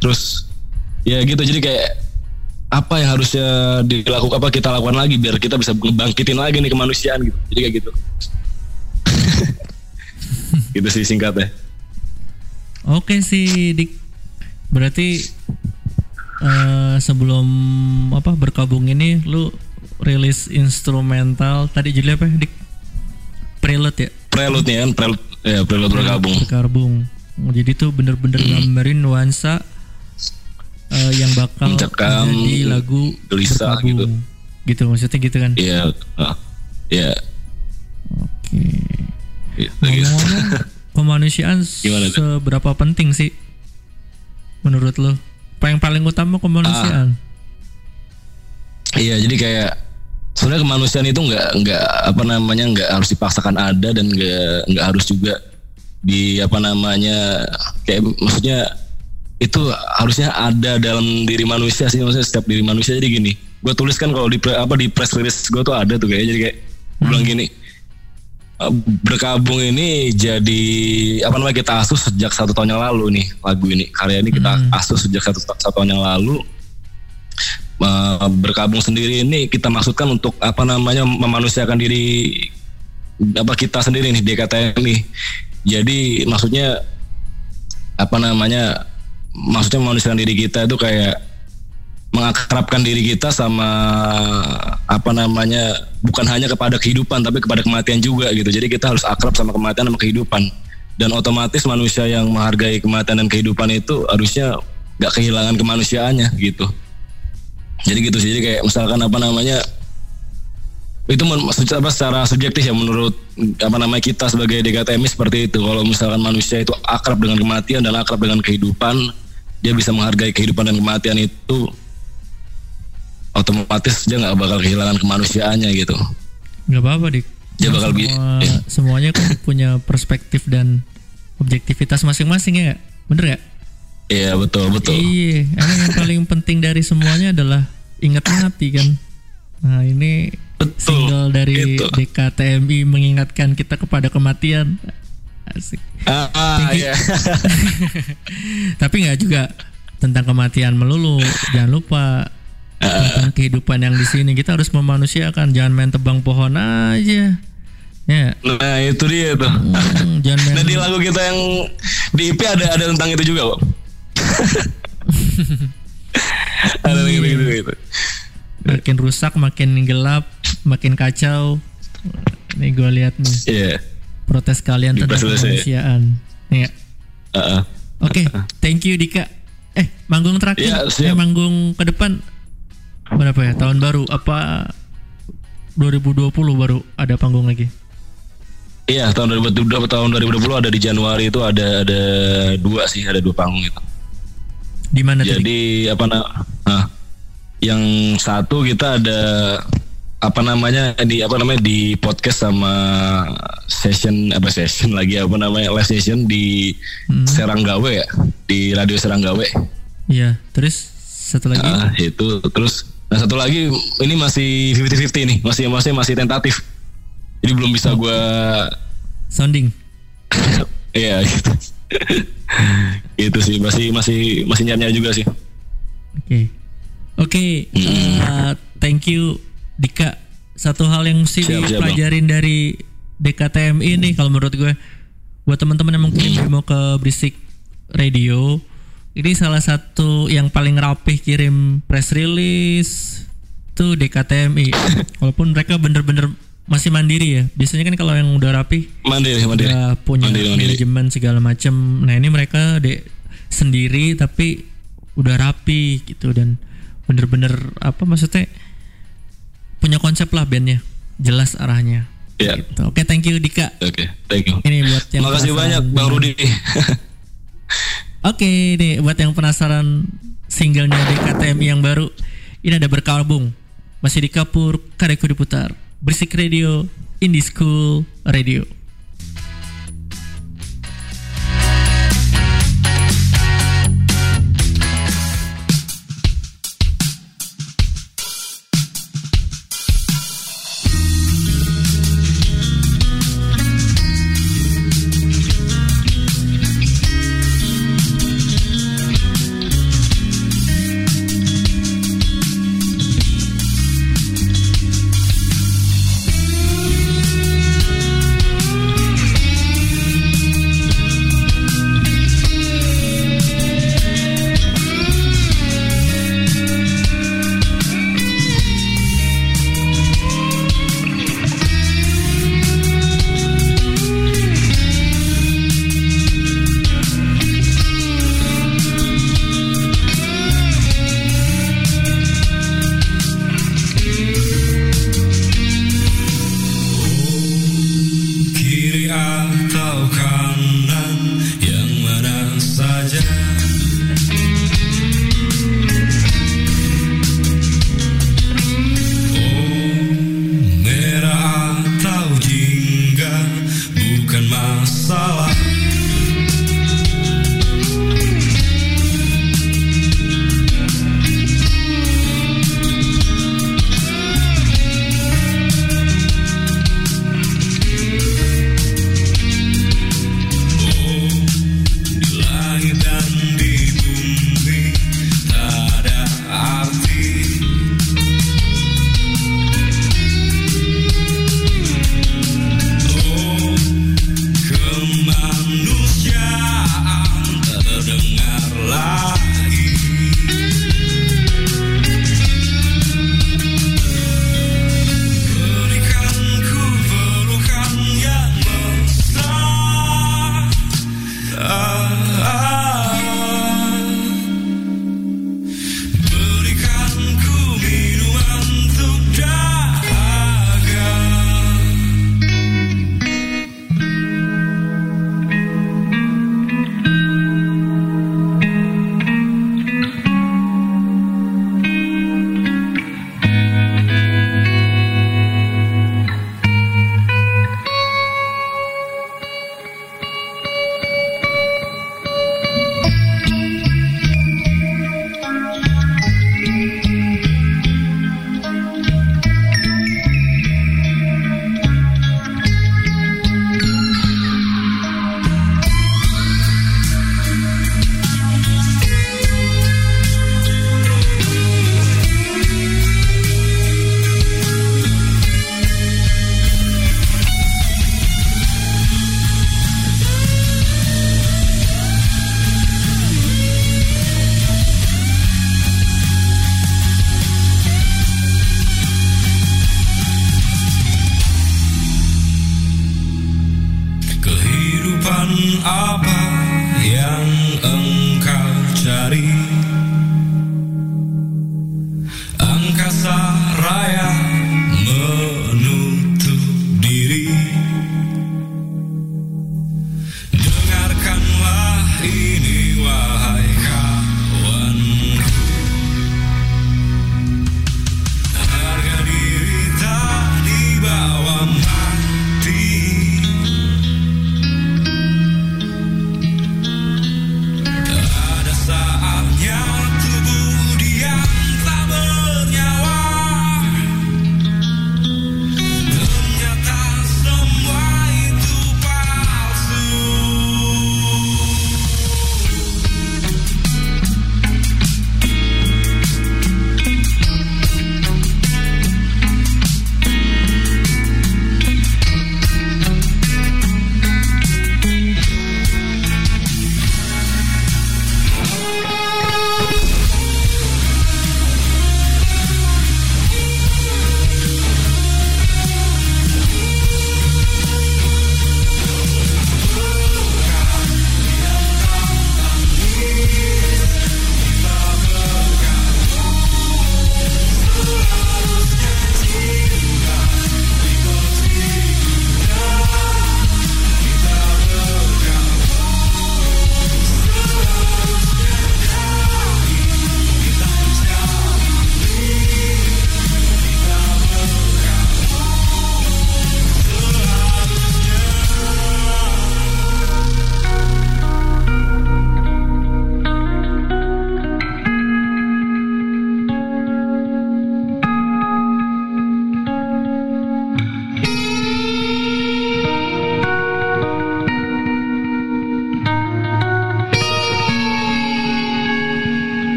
Terus ya gitu. Jadi kayak apa yang harusnya dilakukan apa kita lakukan lagi biar kita bisa ngebangkitin lagi nih kemanusiaan gitu. Jadi kayak gitu. Gitu sih singkatnya. Oke sih dik. Berarti eh, sebelum apa berkabung ini lu rilis instrumental tadi judulnya apa dik? Prelude ya. prelude nih kan prelude ya prelude Berkabung. Oh, Jadi tuh bener-bener gambarin nuansa eh, yang bakal Mencekam, jadi lagu gelisah gitu. berkabung. Gitu maksudnya gitu kan. iya ah, iya Oke. gitu, gitu. Ngomong-ngomong kemanusiaan Gimana, seberapa penting sih menurut lo? Yang paling utama kemanusiaan? Iya jadi kayak sebenarnya kemanusiaan itu nggak nggak apa namanya nggak harus dipaksakan ada dan nggak nggak harus juga di apa namanya kayak maksudnya itu harusnya ada dalam diri manusia sih maksudnya setiap diri manusia. Jadi gini gue tuliskan kalau di apa di press release gue tuh ada tuh kayak jadi kayak gua bilang gini "Eh, berkabung ini jadi apa namanya kita asuh sejak satu tahun yang lalu nih lagu ini. Karya ini kita asuh sejak satu, satu tahun yang lalu. Eh, berkabung sendiri ini kita maksudkan untuk apa namanya memanusiakan diri apa kita sendiri nih DKTMI jadi maksudnya apa namanya maksudnya memanusiakan diri kita itu kayak mengakrabkan diri kita sama apa namanya bukan hanya kepada kehidupan tapi kepada kematian juga gitu. Jadi kita harus akrab sama kematian sama kehidupan. Dan otomatis manusia yang menghargai kematian dan kehidupan itu harusnya nggak kehilangan kemanusiaannya gitu. Jadi gitu sih. Jadi kayak misalkan apa namanya itu apa secara subjektif ya menurut apa namanya kita sebagai DKTMI seperti itu. Kalau misalkan manusia itu akrab dengan kematian dan akrab dengan kehidupan dia bisa menghargai kehidupan dan kematian itu otomatis dia nggak bakal kehilangan kemanusiaannya gitu nggak apa-apa dik Dia bakal bi- Semua- semuanya kan punya perspektif dan objektivitas masing-masing ya bener gak? iya betul betul Iya, emang yang paling penting dari semuanya adalah ingat mati kan. Nah ini Betul, single dari gitu. DKTMI mengingatkan kita kepada kematian. Asik. ah, ah, Tinggi. iya. Tapi nggak juga tentang kematian melulu. Jangan lupa tentang kehidupan yang di sini kita harus memanusiakan. Jangan main tebang pohon aja. Ya, nah itu dia tuh Hmm, jangan main dan di lagu kita yang di IP ada ada tentang itu juga kok ada gitu gitu gitu makin rusak, makin gelap, makin kacau. Nih gue lihat nih. iya protes kalian Di tentang ya? kemanusiaan. Iya. Ah. Oke, thank you Dika. Eh, manggung terakhir, Iya, eh, manggung ke depan berapa ya? Tahun baru apa 2020 baru ada panggung lagi? Iya tahun 2020 tahun 2020 ada di Januari itu ada ada dua sih ada dua panggung itu. Di mana tadi? Jadi apa na nah, yang satu kita ada apa namanya di apa namanya di podcast sama session apa session lagi apa namanya live session di Seranggawe ya di radio Seranggawe. Iya, terus satu lagi. Ah, itu terus nah satu lagi ini masih 50-50 nih masih masih masih tentatif. Jadi belum bisa gua Sounding. Iya gitu. itu sih masih masih masih nyari juga sih. Oke. Oke, eh, thank you Dika. Satu hal yang mesti Siap, siap, dipelajarin dari DKTM ini kalau menurut gue buat teman-teman yang mungkin mau ke Berisik Radio ini salah satu yang paling rapih kirim press release tuh DKTMI walaupun mereka bener-bener masih mandiri ya biasanya kan kalau yang udah rapih Mandiri mandiri. udah punya Mandiri, mandiri. manajemen segala macam. Nah ini mereka de sendiri tapi udah rapi gitu dan bener-bener apa maksudnya punya konsep lah bandnya jelas arahnya. Iya. Gitu. Oke thank you Dika. Oke, thank you. Ini buat yang Makasih banyak Bang Rudi. Oke nih buat yang penasaran singlenya DKTM yang baru ini ada berkabung masih di Kapur Karyaku diputar Berisik Radio Indie School Radio.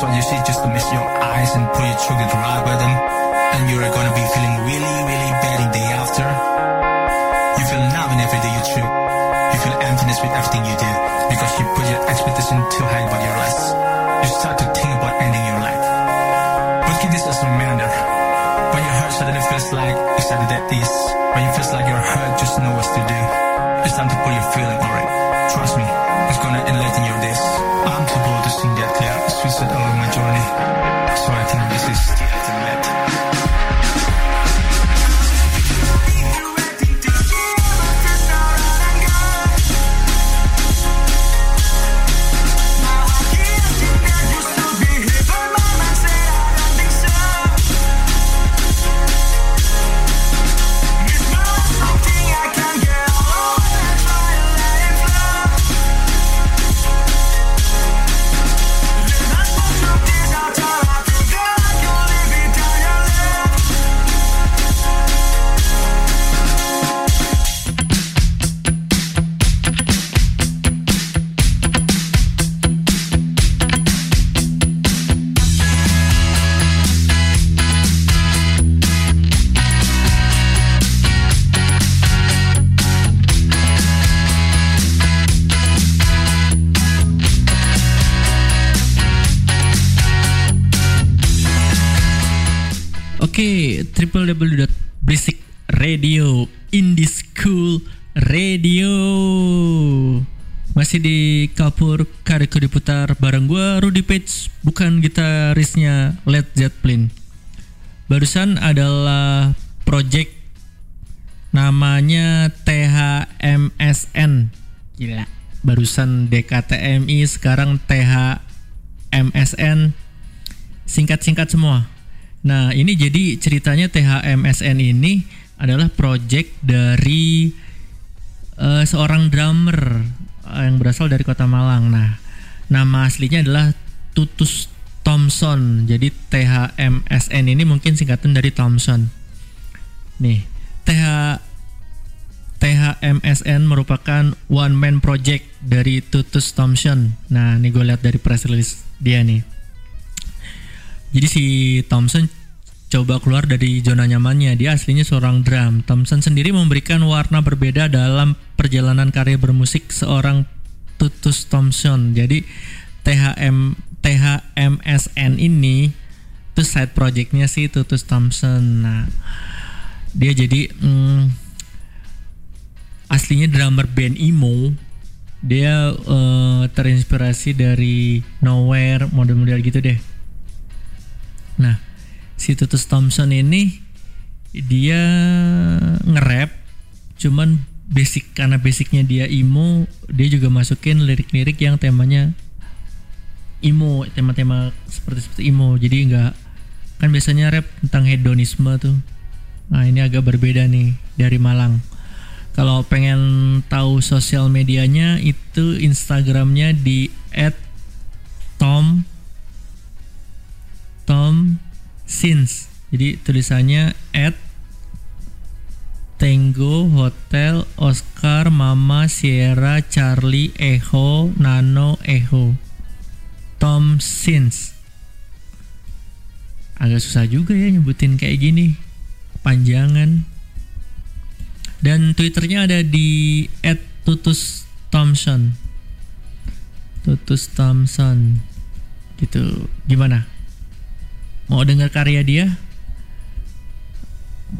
that's what you see just to miss your eyes and put your trigger dry by them. And you're gonna be feeling really, really bad the day after. You feel numb in every day you trip. You feel emptiness with everything you did because you put your expectation too high about your life. You start to think about ending your life. But keep this as a reminder. When your heart suddenly feels like it's at that is, when it feels like your heart just knows what to do, it's time to put your feeling alright. Trust me, it's gonna enlighten your days. I'm too bold to sing that clear, sweet set along my journey, so I can resist the ultimate. Kapur Kariko diputar bareng gua Rudy Page bukan gitarisnya Led Zeppelin. Barusan adalah project namanya THMSN. Gila. Barusan DKTMI sekarang THMSN singkat-singkat semua. Nah, ini jadi ceritanya THMSN ini adalah project dari eh, seorang drummer yang berasal dari Kota Malang. Nah, nama aslinya adalah Tutus Thompson. Jadi THMSN ini mungkin singkatan dari Thompson. Nih, TH THMSN merupakan one man project dari Tutus Thompson. Nah, ini gue lihat dari press release dia nih. Jadi si Thompson coba keluar dari zona nyamannya. Dia aslinya seorang drum. Thompson sendiri memberikan warna berbeda dalam perjalanan karya bermusik seorang Tutus Thompson. Jadi THM THMSN ini itu side projectnya si Tutus Thompson. Nah, dia jadi mm, aslinya drummer band emo. Dia eh, terinspirasi dari Nowhere, model-model gitu deh. Nah, si Tutus Thompson ini dia nge-rap cuman basic karena basicnya dia emo, dia juga masukin lirik-lirik yang temanya emo, tema-tema seperti seperti emo. Jadi nggak kan biasanya rap tentang hedonisme tuh. Nah, ini agak berbeda nih dari Malang. Kalau pengen tahu sosial medianya itu Instagramnya di @tom Tom Sins. Jadi tulisannya at Tango Hotel Oscar Mama Sierra Charlie Echo Nano Echo Tom Sins. Agak susah juga ya nyebutin kayak gini. Panjangan. Dan Twitternya ada di @tutus Thompson. Tutus Thompson. Gitu. Gimana? Mau dengar karya dia?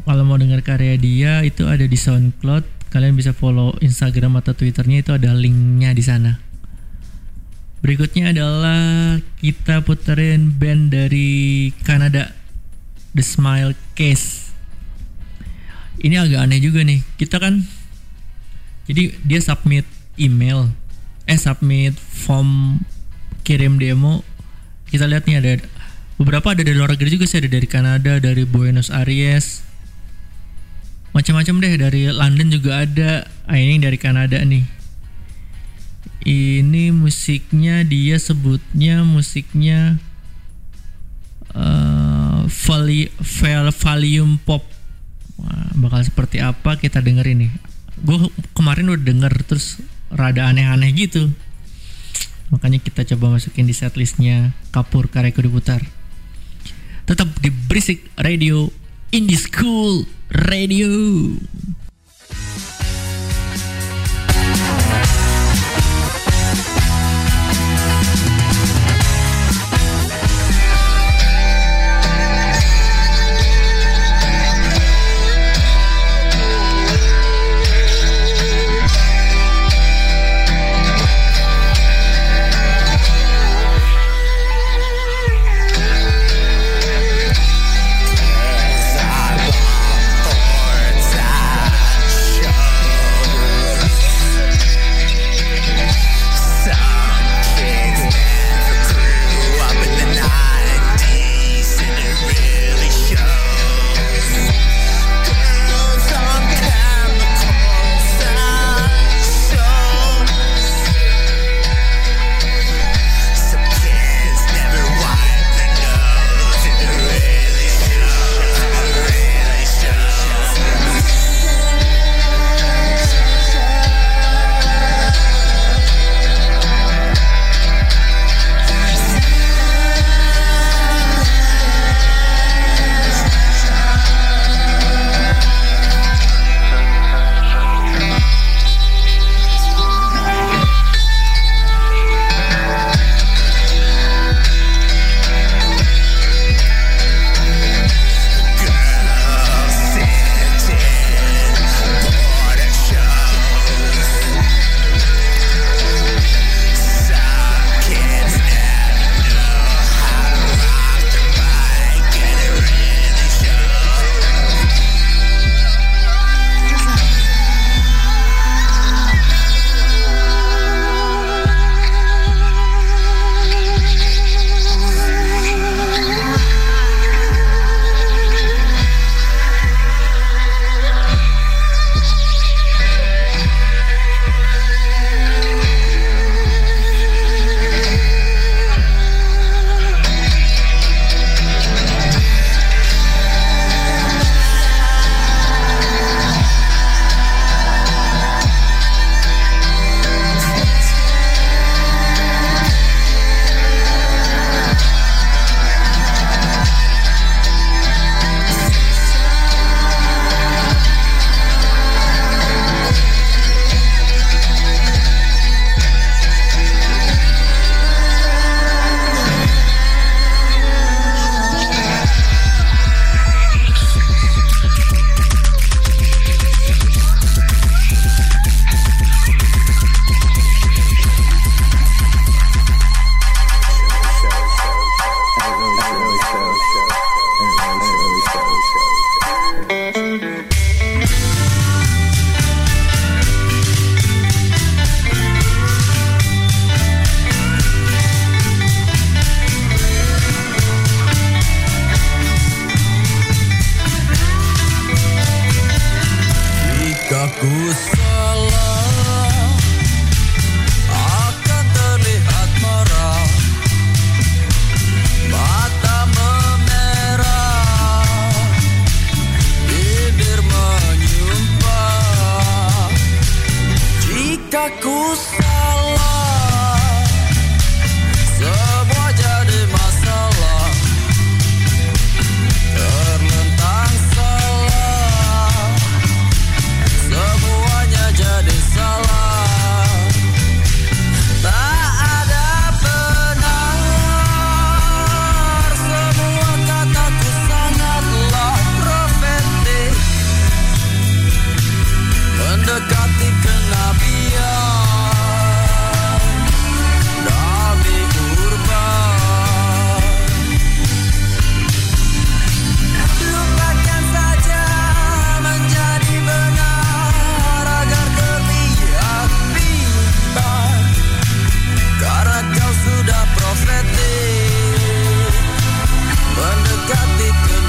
Kalau mau dengar karya dia itu ada di SoundCloud. Kalian bisa follow Instagram atau Twitternya itu ada linknya di sana. Berikutnya adalah kita puterin band dari Kanada, The Smile Case. Ini agak aneh juga nih. Kita kan, jadi dia submit email, eh submit form kirim demo. Kita lihat nih ada beberapa ada dari luar negeri juga sih ada dari Kanada, dari Buenos Aires, macam-macam deh dari London juga ada. Ah, ini dari Kanada nih. Ini musiknya dia sebutnya musiknya uh, vali, val- volume pop. Wah, bakal seperti apa kita denger ini. Gue kemarin udah denger terus rada aneh-aneh gitu. Makanya kita coba masukin di setlistnya Kapur Kareko diputar. Tetap di Berisik Radio Indie School Radio. got it.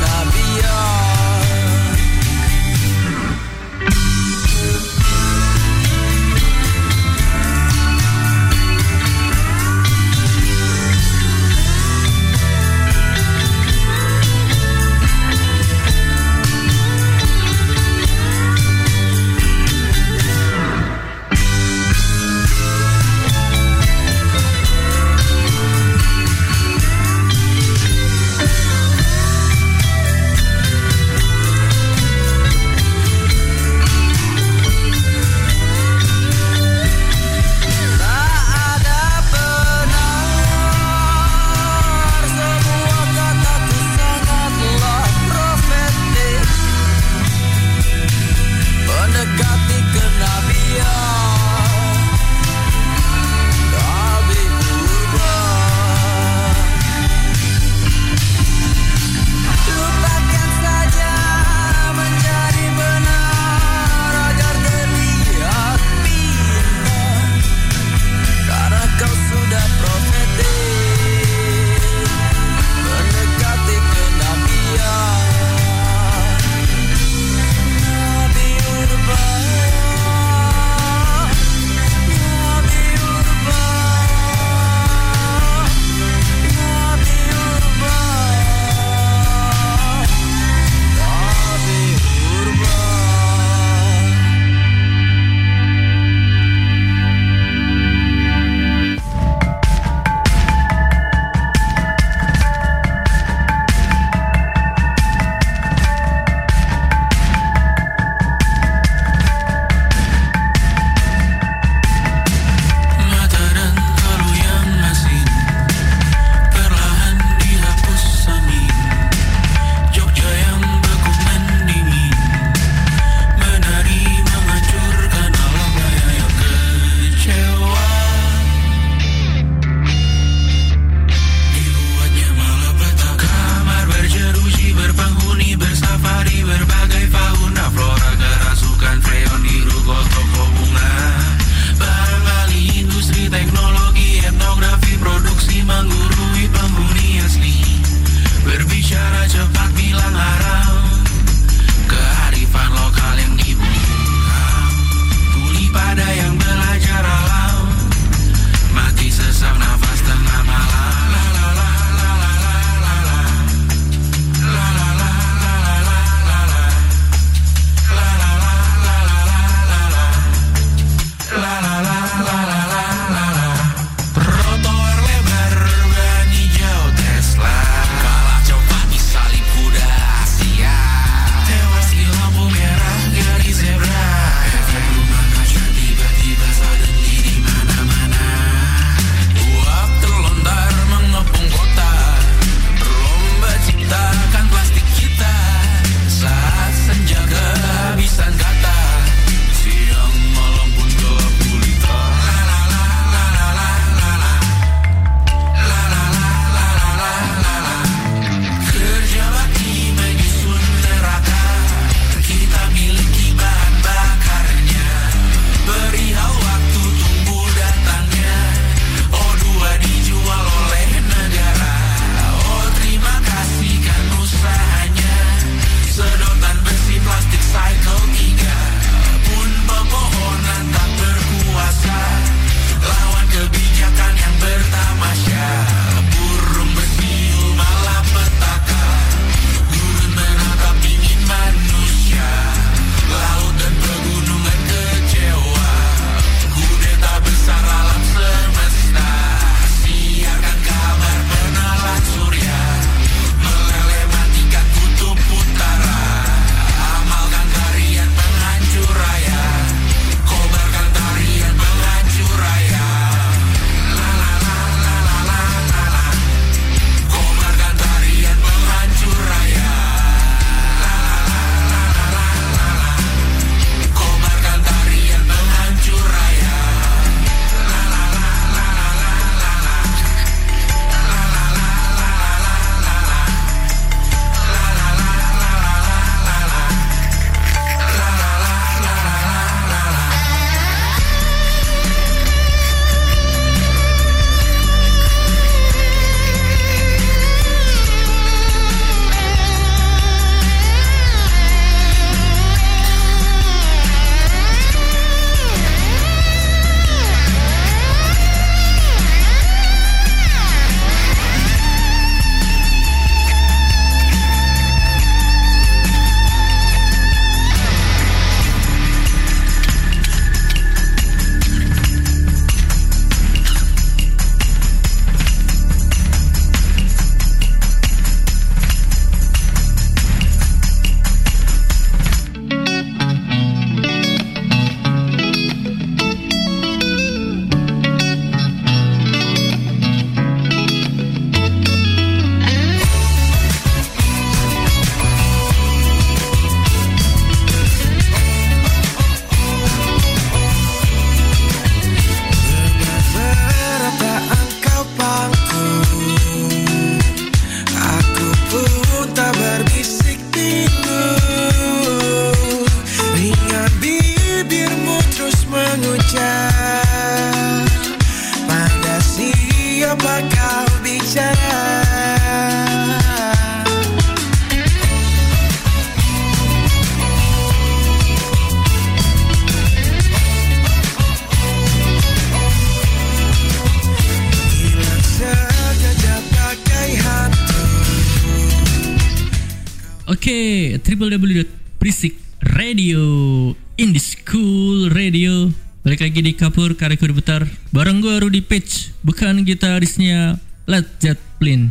Kapur Kariko Diputar. Bareng gue Rudy Page, bukan gitarisnya Led Zeppelin.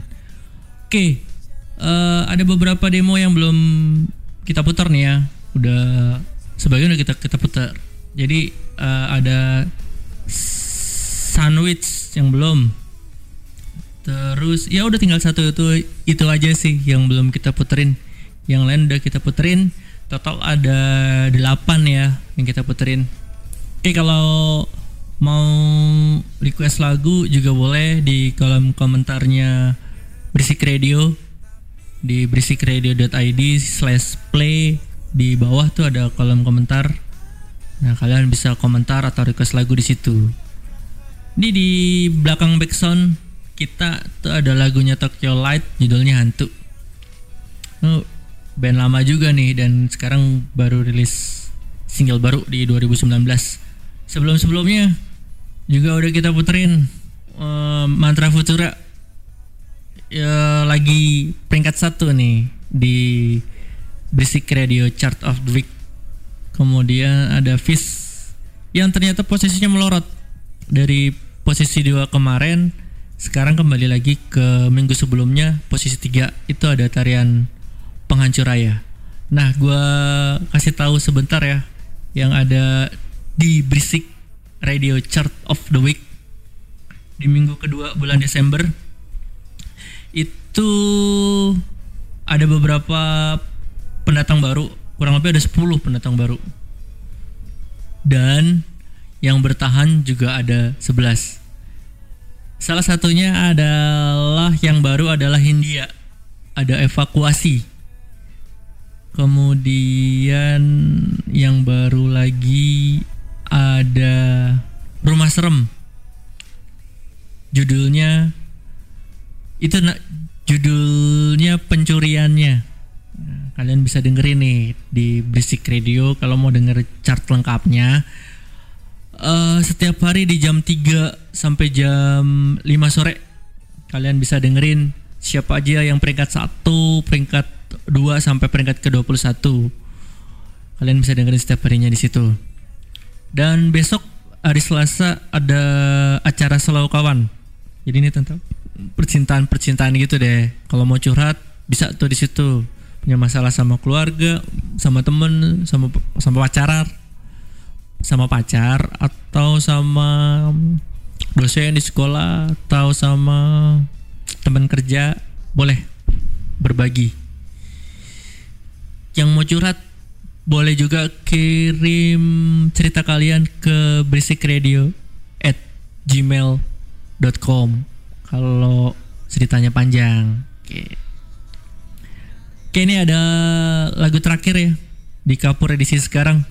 Oke, eh, ada beberapa demo yang belum kita putar nih ya. Udah sebagian udah kita kita putar. Jadi eh, ada sandwich yang belum. Terus ya udah tinggal satu itu itu aja sih yang belum kita puterin. Yang lain udah kita puterin. Total ada 8 ya yang kita puterin. Oke kalau mau request lagu juga boleh di kolom komentarnya Berisik Radio di berisikradio.id slash play di bawah tuh ada kolom komentar. Nah kalian bisa komentar atau request lagu di situ. Ini di belakang backsound kita tuh ada lagunya Tokyo Light judulnya Hantu. Oh, band lama juga nih dan sekarang baru rilis single baru di 2019. Sebelum-sebelumnya juga udah kita puterin eh, Mantra Futura ya, lagi peringkat satu nih di Basic Radio Chart of the Week. Kemudian ada Fish yang ternyata posisinya melorot dari posisi dua kemarin sekarang kembali lagi ke minggu sebelumnya posisi tiga itu ada tarian penghancur raya. Nah, gua kasih tahu sebentar ya yang ada di Brisik Radio Chart of the Week di minggu kedua bulan Desember. Itu ada beberapa pendatang baru kurang lebih ada 10 pendatang baru. Dan yang bertahan juga ada 11 salah satunya adalah yang baru adalah Hindia. Ada evakuasi. Kemudian yang baru lagi ada rumah serem. Judulnya itu judulnya pencuriannya. Nah, kalian bisa dengerin nih di Basic Radio kalau mau denger chart lengkapnya. Eh, setiap hari di jam 3 sampai jam 5 sore kalian bisa dengerin siapa aja yang peringkat 1 peringkat 2 sampai peringkat ke 21 kalian bisa dengerin setiap harinya di situ dan besok hari Selasa ada acara Selau Kawan. Jadi ini tentang percintaan percintaan gitu deh. Kalau mau curhat bisa tuh di situ. Punya masalah sama keluarga sama temen sama sama pacaran sama pacar atau sama dosen di sekolah atau sama teman kerja. Boleh berbagi. Yang mau curhat boleh juga kirim cerita kalian ke basic radio at gmail.com kalau ceritanya panjang. Oke. Oke ini ada lagu terakhir ya di kapur edisi sekarang.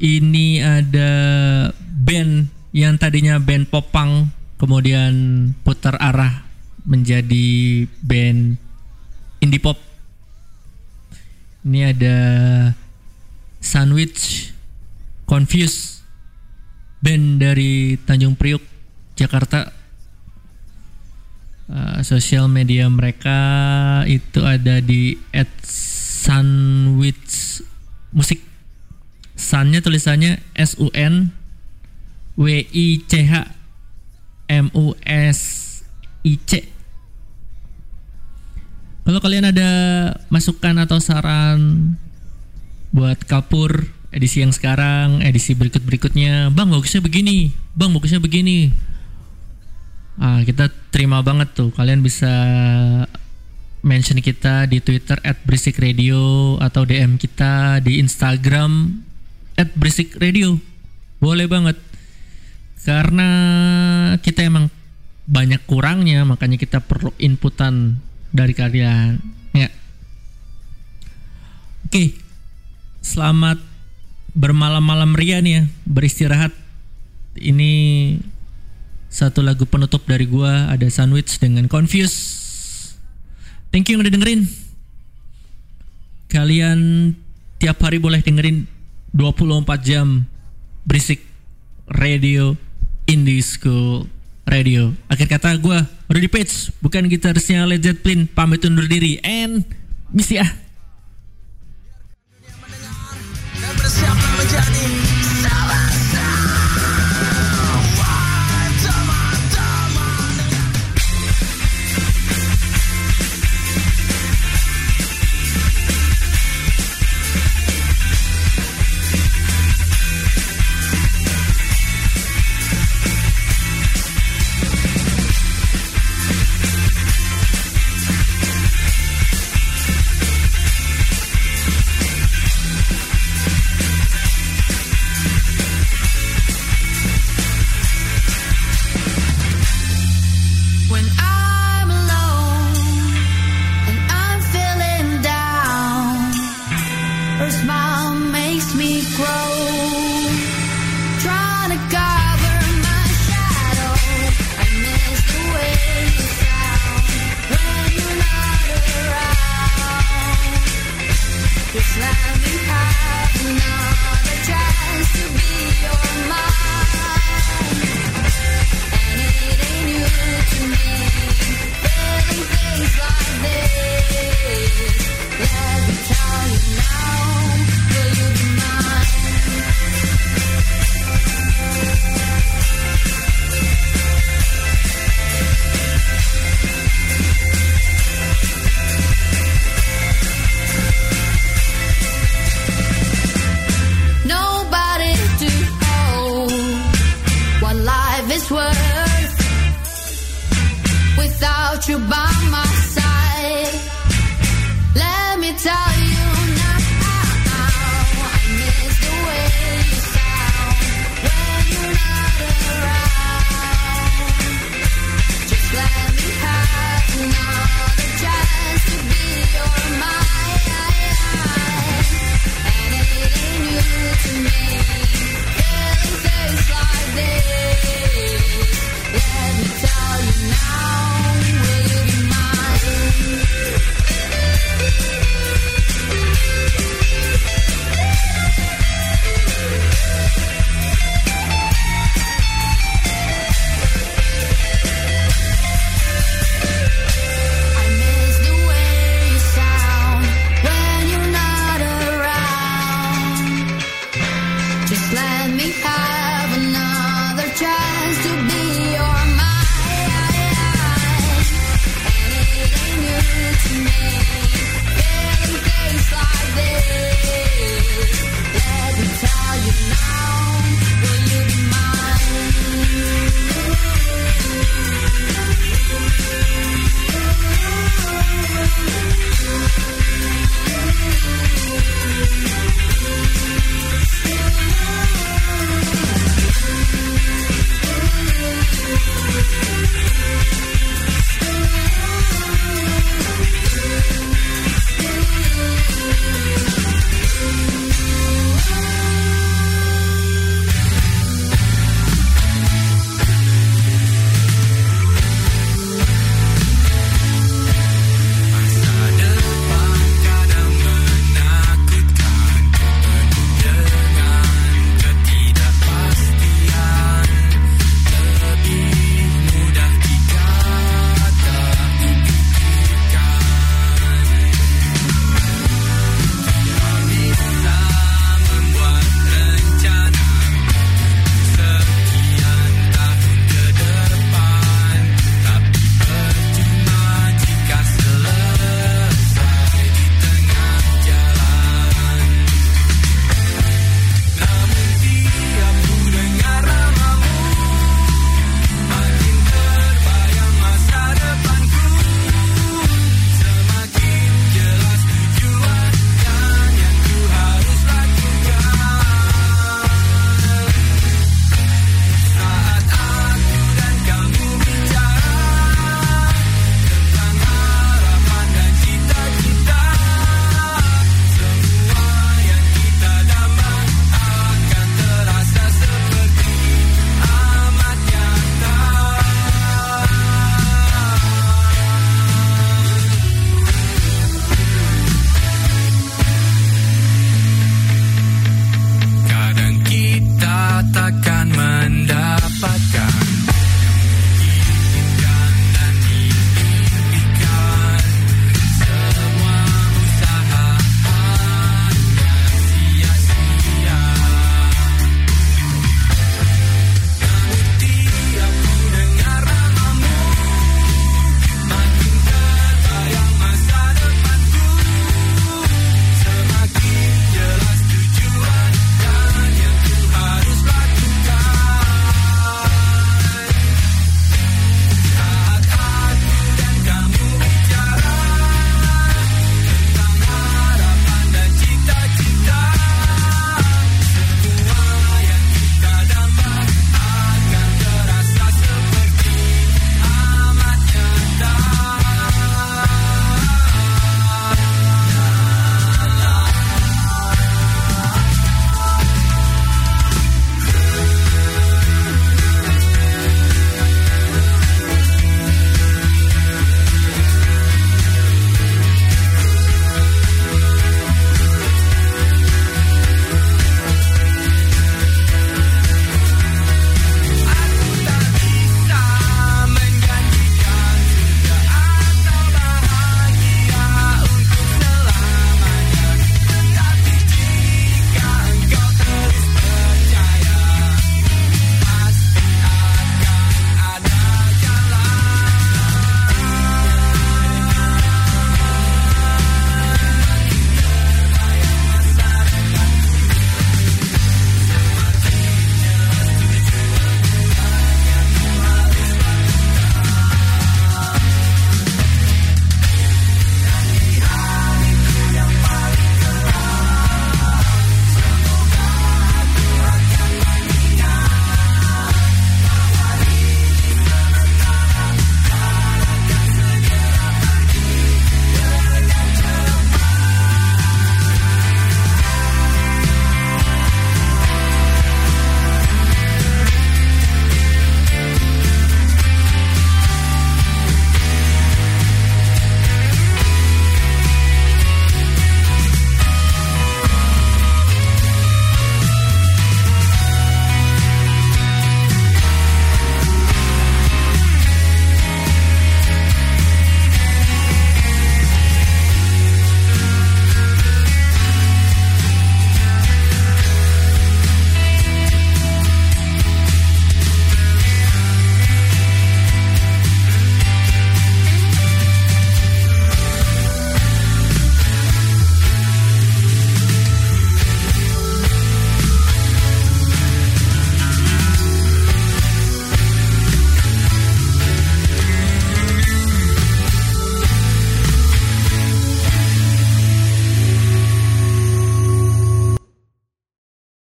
Ini ada band yang tadinya band popang kemudian putar arah menjadi band indie pop ini ada Sandwich Confuse band dari Tanjung Priuk Jakarta Uh, sosial media mereka itu ada di @sandwich musik Sunnya tulisannya S U N W I C H M U S I C. Kalau kalian ada masukan atau saran buat kapur edisi yang sekarang, edisi berikut-berikutnya, Bang bagusnya begini, Bang bagusnya begini. Ah, kita terima banget tuh. Kalian bisa mention kita di Twitter @berisikradio atau DM kita di Instagram @berisikradio. Boleh banget. Karena kita emang banyak kurangnya, makanya kita perlu inputan dari kalian. Ya. Oke. Selamat bermalam-malam ria nih ya, beristirahat. Ini satu lagu penutup dari gua ada Sandwich dengan Confuse. Thank you yang udah dengerin. Kalian tiap hari boleh dengerin 24 jam berisik radio Indie School Radio. Akhir kata gua Rudy Page bukan gitarisnya Led Zeppelin pamit undur diri and misi ah. dan bersiaplah menjadi